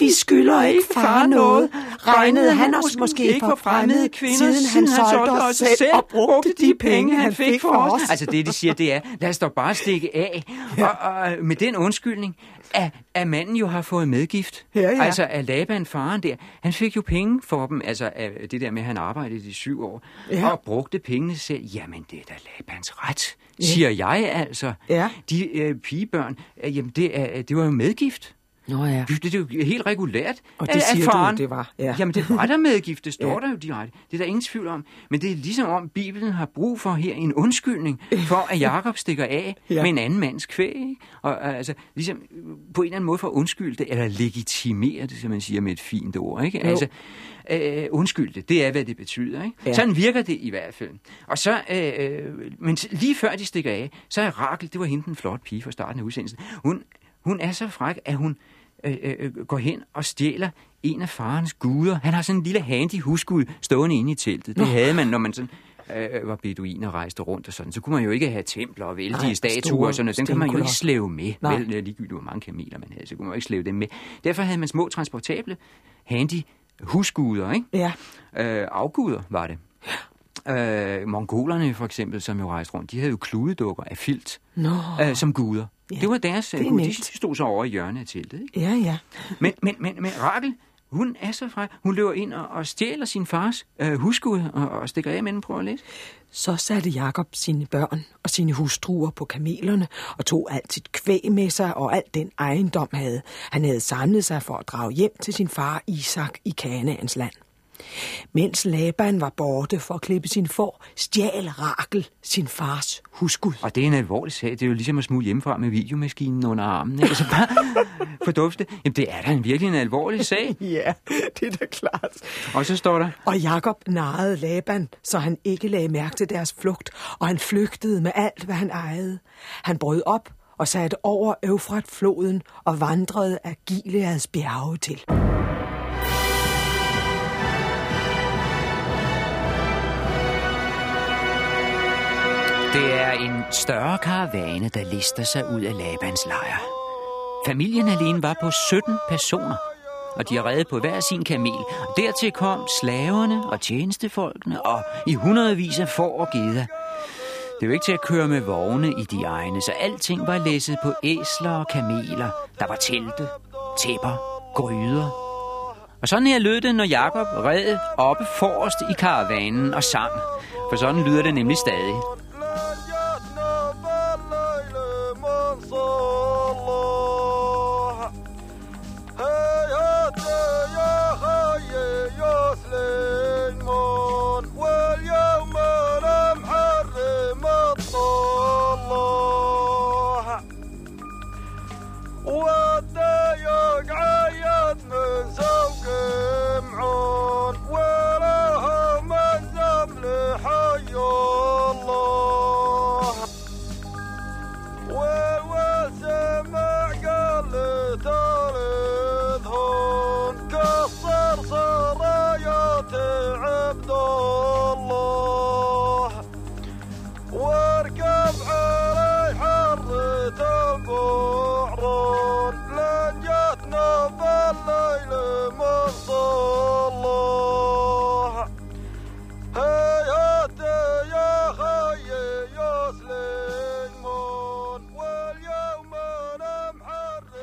Speaker 1: Vi skylder ikke far noget. Regnede han os måske for fremmede kvinder, siden han solgte os selv og brugte de penge, han fik for os.
Speaker 3: Altså det, de siger, det er, lad os dog bare stikke af. Ja. Og, og med den undskyldning, at, at manden jo har fået medgift.
Speaker 1: Ja, ja.
Speaker 3: Altså at Laban, faren der, han fik jo penge for dem, altså af det der med, at han arbejdede i syv år,
Speaker 1: Ja.
Speaker 3: og brugte pengene selv. Jamen, det er da Labans ret, siger jeg altså.
Speaker 1: Ja.
Speaker 3: De øh, pigebørn, øh, jamen det, er, det var jo medgift.
Speaker 1: Nå ja.
Speaker 3: Det, det er jo helt regulært,
Speaker 1: Og det
Speaker 3: at- at
Speaker 1: siger du,
Speaker 3: faren,
Speaker 1: det var, ja.
Speaker 3: Jamen, det var der medgift, det står
Speaker 1: Ja.
Speaker 3: der jo direkte. Det er der ingen tvivl om. Men det er ligesom om, Bibelen har brug for her en undskyldning for, at Jakob stikker af
Speaker 1: Ja.
Speaker 3: med en anden mands kvæg. Ikke? Og øh, altså, ligesom på en eller anden måde for at undskylde det, eller legitimere det, som man siger med et fint ord. Ikke?
Speaker 1: Jo.
Speaker 3: Altså, øh, undskylde det, det er, hvad det betyder. Ikke?
Speaker 1: Ja.
Speaker 3: Sådan virker det i hvert fald. Og så, øh, øh, men lige før de stikker af, så er Rakel, det var hende den flotte pige fra starten af udsendelsen, hun, hun er så fræk, at hun øh, øh, går hen og stjæler en af farens guder. Han har sådan en lille handy husgud stående inde i teltet. Det havde man, når man sådan øh, var beduin og rejste rundt og sådan. Så kunne man jo ikke have templer og vældige
Speaker 1: Nej,
Speaker 3: statuer
Speaker 1: store
Speaker 3: og sådan noget. Den kan man jo ikke slæve med.
Speaker 1: Nej.
Speaker 3: Vel, øh, ligegyldigt hvor mange kameler man havde, så kunne man jo ikke slæve dem med. Derfor havde man små transportable, handy husguder, ikke?
Speaker 1: Ja.
Speaker 3: Øh, afguder var det. Øh, mongolerne for eksempel, som jo rejste rundt, de havde jo kludedukker af filt
Speaker 1: Nå.
Speaker 3: øh, som guder.
Speaker 1: Ja,
Speaker 3: det var deres
Speaker 1: det
Speaker 3: øh, gud. De stod så over i hjørnet af teltet. Ikke?
Speaker 1: Ja, ja.
Speaker 3: Men, men, men, men Rakel, hun er så fræk. Hun løber ind og, og stjæler sin fars øh, husgud og, og stikker af med den. Prøv at læse.
Speaker 1: Så satte Jakob sine børn og sine hustruer på kamelerne og tog alt sit kvæg med sig og alt den ejendom havde. Han havde samlet sig for at drage hjem til sin far Isak i Kanaans land. Mens Laban var borte for at klippe sin får, stjal Rakel sin fars husgud.
Speaker 3: Og det er en alvorlig sag. Det er jo ligesom at smule hjemmefra med videomaskinen under armen. Altså bare fordufte. Jamen, det er da en virkelig en alvorlig sag.
Speaker 1: Ja, det er da klart.
Speaker 3: Og så står der,
Speaker 1: Og Jakob narrede Laban, så han ikke lagde mærke til deres flugt, og han flygtede med alt, hvad han ejede. Han brød op og satte over Eufrat-floden og vandrede af Gileads bjerge til.
Speaker 3: Det er en større karavane, der lister sig ud af Labans lejr. Familien alene var på 17 personer, og de har reddet på hver sin kamel. Dertil kom slaverne og tjenestefolkene og i hundredvis af får og geder. Det er ikke til at køre med vogne i de egne, så alting var læsset på æsler og kameler. Der var telte, tæpper, gryder. Og sådan her lød det, når Jakob red oppe forrest i karavanen og sang. For sådan lyder det nemlig stadig.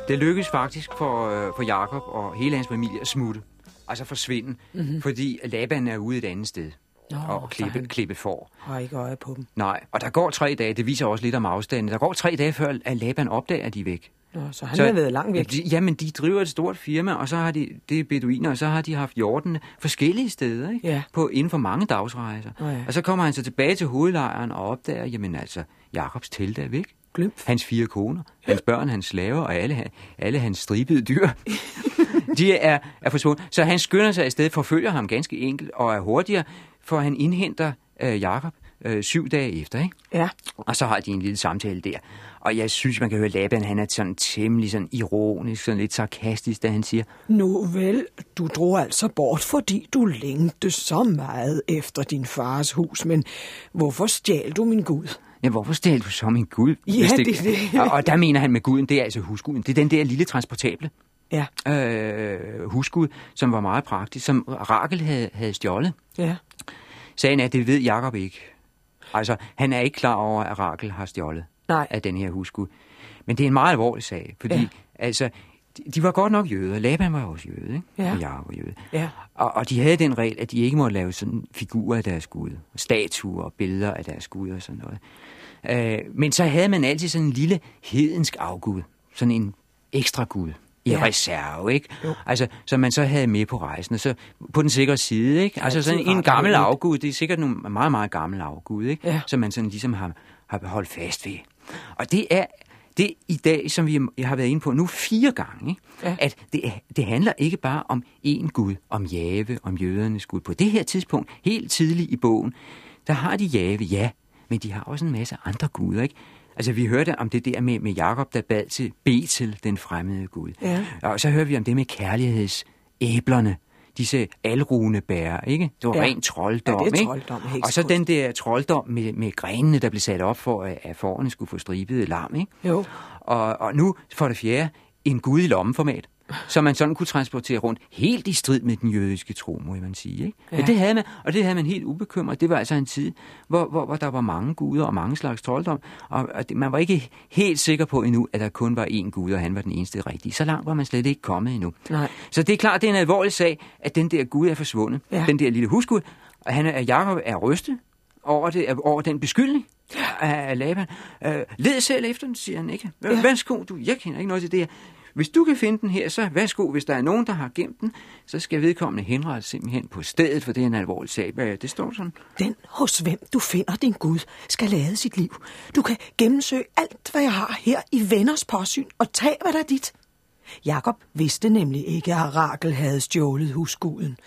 Speaker 3: Det lykkedes faktisk for, øh, for Jakob og hele hans familie at smutte. Altså forsvinde. Mm-hmm. Fordi Laban er ude et andet sted.
Speaker 1: Nå,
Speaker 3: og klippe,
Speaker 1: han-
Speaker 3: klippe får.
Speaker 1: Har ikke øje på dem.
Speaker 3: Nej, og der går tre dage. Det viser også lidt om afstanden. Der går tre dage, før at Laban opdager, at de er væk.
Speaker 1: Nå, så han så, har været langt væk.
Speaker 3: De, jamen, de driver et stort firma, og så har de, det er beduiner, og så har de haft hjortene forskellige steder, ikke?
Speaker 1: Ja.
Speaker 3: På, inden for mange dagsrejser.
Speaker 1: Nå ja.
Speaker 3: Og så kommer han så tilbage til hovedlejren og opdager, jamen altså, Jakobs telt er væk.
Speaker 1: Glømp.
Speaker 3: Hans fire koner, hans børn, hans slaver og alle, alle hans stribede dyr, de er, er forsvundet. Så han skynder sig afsted, forfølger ham ganske enkelt, og er hurtigere, for han indhenter øh, Jakob øh, syv dage efter, ikke?
Speaker 1: Ja.
Speaker 3: Og så har de en lille samtale der. Og jeg synes, man kan høre, Laban, han er sådan temmelig sådan ironisk, sådan lidt sarkastisk, da han siger,
Speaker 1: Nu vel, du drog altså bort, fordi du længte så meget efter din fars hus, men hvorfor stjal du min Gud?
Speaker 3: Ja, hvorfor stjal du så min Gud?
Speaker 1: Ja, det er det.
Speaker 3: Og, og der mener han med guden, det er altså husguden. Det er den der lille transportable
Speaker 1: Ja,
Speaker 3: øh, husgud, som var meget praktisk, som Rakel havde, havde stjålet.
Speaker 1: ja.
Speaker 3: Sagen er, at det ved Jakob ikke. Altså, han er ikke klar over, at Rakel har stjålet
Speaker 1: Nej.
Speaker 3: af den her husgud. Men det er en meget alvorlig sag, fordi
Speaker 1: ja.
Speaker 3: altså, de, de var godt nok jøder. Laban var også jøde, ikke?
Speaker 1: Ja.
Speaker 3: Og Jakob var jøde.
Speaker 1: Ja.
Speaker 3: Og, og de havde den regel, at de ikke måtte lave sådan figurer af deres gud, statuer og billeder af deres gud og sådan noget. Øh, men så havde man altid sådan en lille hedensk afgud, sådan en ekstra gud i
Speaker 1: Ja.
Speaker 3: reserve, ikke?
Speaker 1: Jo.
Speaker 3: Altså, som man så havde med på rejsen, og så på den sikre side, ikke? Altså sådan en gammel afgud, det er sikkert nogle meget, meget gammel afgud, ikke?
Speaker 1: Ja.
Speaker 3: Som man sådan ligesom har, har holdt fast ved. Og det er det i dag, som vi jeg har været inde på nu fire gange, ikke?
Speaker 1: Ja.
Speaker 3: at det, det handler ikke bare om én Gud, om Jave, om jødernes Gud. På det her tidspunkt, helt tidligt i bogen, der har de Jave, ja, men de har også en masse andre guder, ikke? Altså, vi hørte om det der med, med Jakob, der bad til Betel, den fremmede Gud.
Speaker 1: Ja.
Speaker 3: Og så hører vi om det med kærlighedsæblerne, disse alrune bær, ikke? Det var
Speaker 1: Ja.
Speaker 3: ren trolddom,
Speaker 1: Ja, det er
Speaker 3: ikke?
Speaker 1: trolddom, helt
Speaker 3: Og så den der trolddom med, med grenene, der blev sat op for, at, at forerne skulle få stribet lam, ikke?
Speaker 1: Jo.
Speaker 3: Og, og nu, for det fjerde, en gud i lommeformat, som man sådan kunne transportere rundt, helt i strid med den jødiske tro, må man sige. Ikke? Ja. Men det havde man, og det havde man helt ubekymret. Det var altså en tid, hvor, hvor, hvor der var mange guder og mange slags trolddom, og, og det, man var ikke helt sikker på endnu, at der kun var én gud, og han var den eneste rigtige. Så langt var man slet ikke kommet endnu.
Speaker 1: Nej.
Speaker 3: Så det er klart, det er en alvorlig sag, at den der gud er forsvundet.
Speaker 1: Ja.
Speaker 3: Den der lille husgud, og han er, Jacob er rystet over, det, over den beskyldning af Laban. Øh, led selv efter den, siger han ikke. Ja. Værsgo, du, jeg kender ikke noget til det her. Hvis du kan finde den her, så værsgo. Hvis der er nogen, der har gemt den, så skal vedkommende henrettes simpelthen på stedet, for det er en alvorlig sag. Hvad- Det står sådan.
Speaker 1: Den hos hvem du finder din Gud, skal lade sit liv. Du kan gennemsøge alt, hvad jeg har her i venners påsyn, og tag, hvad der er dit. Jakob vidste nemlig ikke, at Rakel havde stjålet husguden.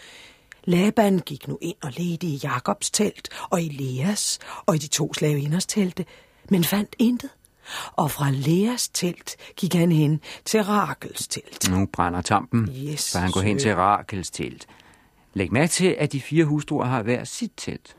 Speaker 1: Laban gik nu ind og ledte i Jakobs telt, og i Leas, og i de to slavinders telte, men fandt intet. Og fra Leas telt gik han hen til Rakels telt.
Speaker 3: Nu brænder tampen,
Speaker 1: Yes,
Speaker 3: så han går hen til Rakels telt. Læg mærke til, at de fire hustruer har hver sit telt.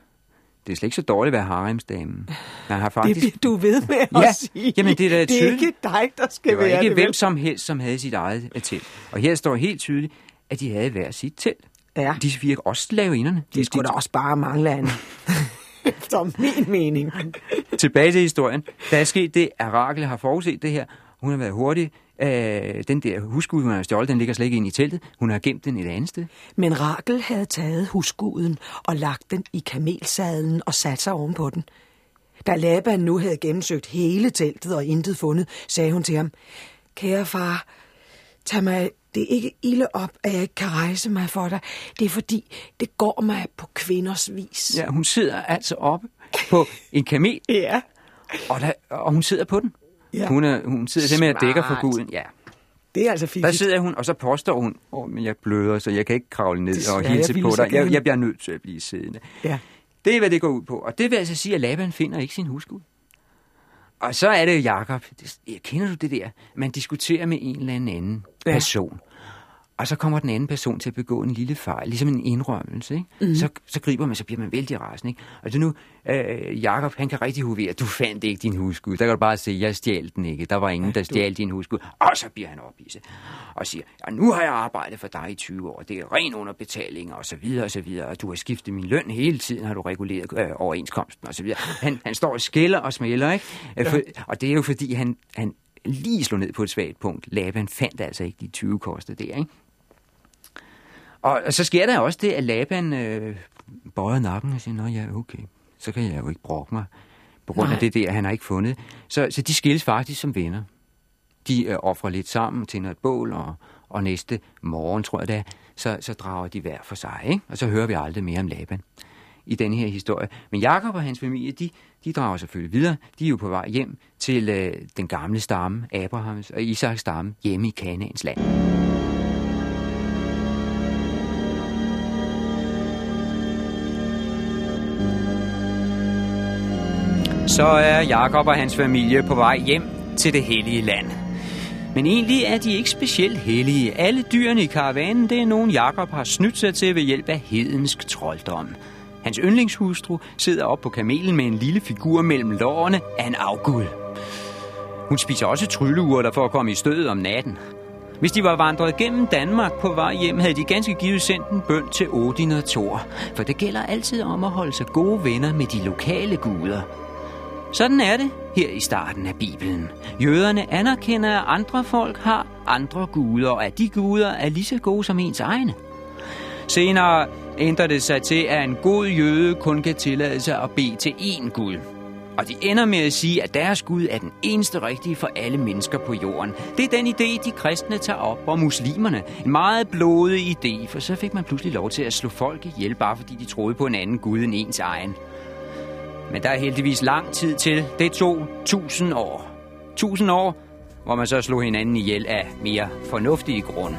Speaker 3: Det er slet ikke så dårligt at være haremsdamen. Man har
Speaker 1: Det
Speaker 3: faktisk...
Speaker 1: bliver du ved med at
Speaker 3: Ja,
Speaker 1: sige.
Speaker 3: jamen, det er da
Speaker 1: det er
Speaker 3: tydeligt.
Speaker 1: ikke dig, der skal
Speaker 3: Det var
Speaker 1: være
Speaker 3: ikke
Speaker 1: det.
Speaker 3: hvem
Speaker 1: vel?
Speaker 3: som helst, som havde sit eget øh, telt. Og her står helt tydeligt, at de havde hver sit telt.
Speaker 1: Ja.
Speaker 3: Disse fire også slaveinderne.
Speaker 1: Det skulle da også bare mangle an. Som min mening.
Speaker 3: Tilbage til historien. Der er sket det, at Rakel har forudset det her. Hun har været hurtig. Øh, den der husgud, hun har stjålet, den ligger slet ikke ind i teltet. Hun har gemt den et andet sted.
Speaker 1: Men Rakel havde taget husguden og lagt den i kamelsadlen og sat sig ovenpå den. Da Laban nu havde gennemsøgt hele teltet og intet fundet, sagde hun til ham, Kære far, tag mig det er ikke ilde op, at jeg ikke kan rejse mig for dig. Det er fordi, det går mig på kvinders vis.
Speaker 3: Ja, hun sidder altså oppe på en kamel,
Speaker 1: ja.
Speaker 3: og, der, og hun sidder på den.
Speaker 1: Ja.
Speaker 3: Hun, er, hun sidder simpelthen og dækker for guden. Ja.
Speaker 1: Det er altså
Speaker 3: Der
Speaker 1: fint.
Speaker 3: sidder hun, og så påstår hun, åh, men jeg bløder, så jeg kan ikke kravle ned og
Speaker 1: jeg
Speaker 3: hilse på dig. Jeg, jeg bliver nødt til at blive siddende.
Speaker 1: Ja.
Speaker 3: Det er, hvad det går ud på. Og det vil altså sige, at Laban finder ikke sin husgud. Og så er det jo Jakob. Det- Kender du det der? Man diskuterer med en eller anden
Speaker 1: Ja.
Speaker 3: person. Og så kommer den anden person til at begå en lille fejl, ligesom en indrømmelse. Ikke? Mm. Så, så griber man, så bliver man vældig rasende. Ikke? Og så nu, øh, Jakob, han kan rigtig hovere, du fandt ikke din husgud. Der kan du bare se, jeg stjal den ikke. Der var ingen, der stjal din husgud. Og så bliver han ophidset og siger, ja, nu har jeg arbejdet for dig i 20 år. Det er ren underbetaling og så videre og så videre. Og du har skiftet min løn hele tiden, har du reguleret øh, overenskomsten og så videre. Han, han står og skælder og smælder, ikke? Ja. For, og det er jo fordi, han, han lige slå ned på et svagt punkt. Laban fandt altså ikke de 20 koster der, ikke? Og, og så sker der også det, at Laban øh, bøjer nakken og siger, nå ja, okay, så kan jeg jo ikke brokke mig på grund Nej. af det der, han har ikke fundet. Så, så de skilles faktisk som venner. De øh, offrer lidt sammen, tænder et bål, og, og næste morgen, tror jeg det er, så, så drager de hver for sig, ikke? og så hører vi aldrig mere om Laban i denne her historie. Men Jakob og hans familie, de, de drager selvfølgelig videre. De er jo på vej hjem til øh, den gamle stamme, Abrahams og Isaks stamme, hjemme i Kanaans land. Så er Jakob og hans familie på vej hjem til det hellige land. Men egentlig er de ikke specielt hellige. Alle dyrene i karavanen, det er nogen Jakob har snydt sig til ved hjælp af hedensk trolddom. Hans yndlingshustru sidder op på kamelen med en lille figur mellem lårene af en afgud. Hun spiser også trylleurter for at komme i stødet om natten. Hvis de var vandret gennem Danmark på vej hjem, havde de ganske givet sendt en bøn til Odin og Thor. For det gælder altid om at holde sig gode venner med de lokale guder. Sådan er det her i starten af Bibelen. Jøderne anerkender, at andre folk har andre guder, og at de guder er lige så gode som ens egne. Senere ændrer det sig til, at en god jøde kun kan tillade sig at bede til én Gud. Og de ender med at sige, at deres Gud er den eneste rigtige for alle mennesker på jorden. Det er den idé, de kristne tager op, og muslimerne. En meget blodig idé, for så fik man pludselig lov til at slå folk ihjel, bare fordi de troede på en anden Gud end ens egen. Men der er heldigvis lang tid til. Det tog tusind år. Tusind år, hvor man så slog hinanden ihjel af mere fornuftige grunde.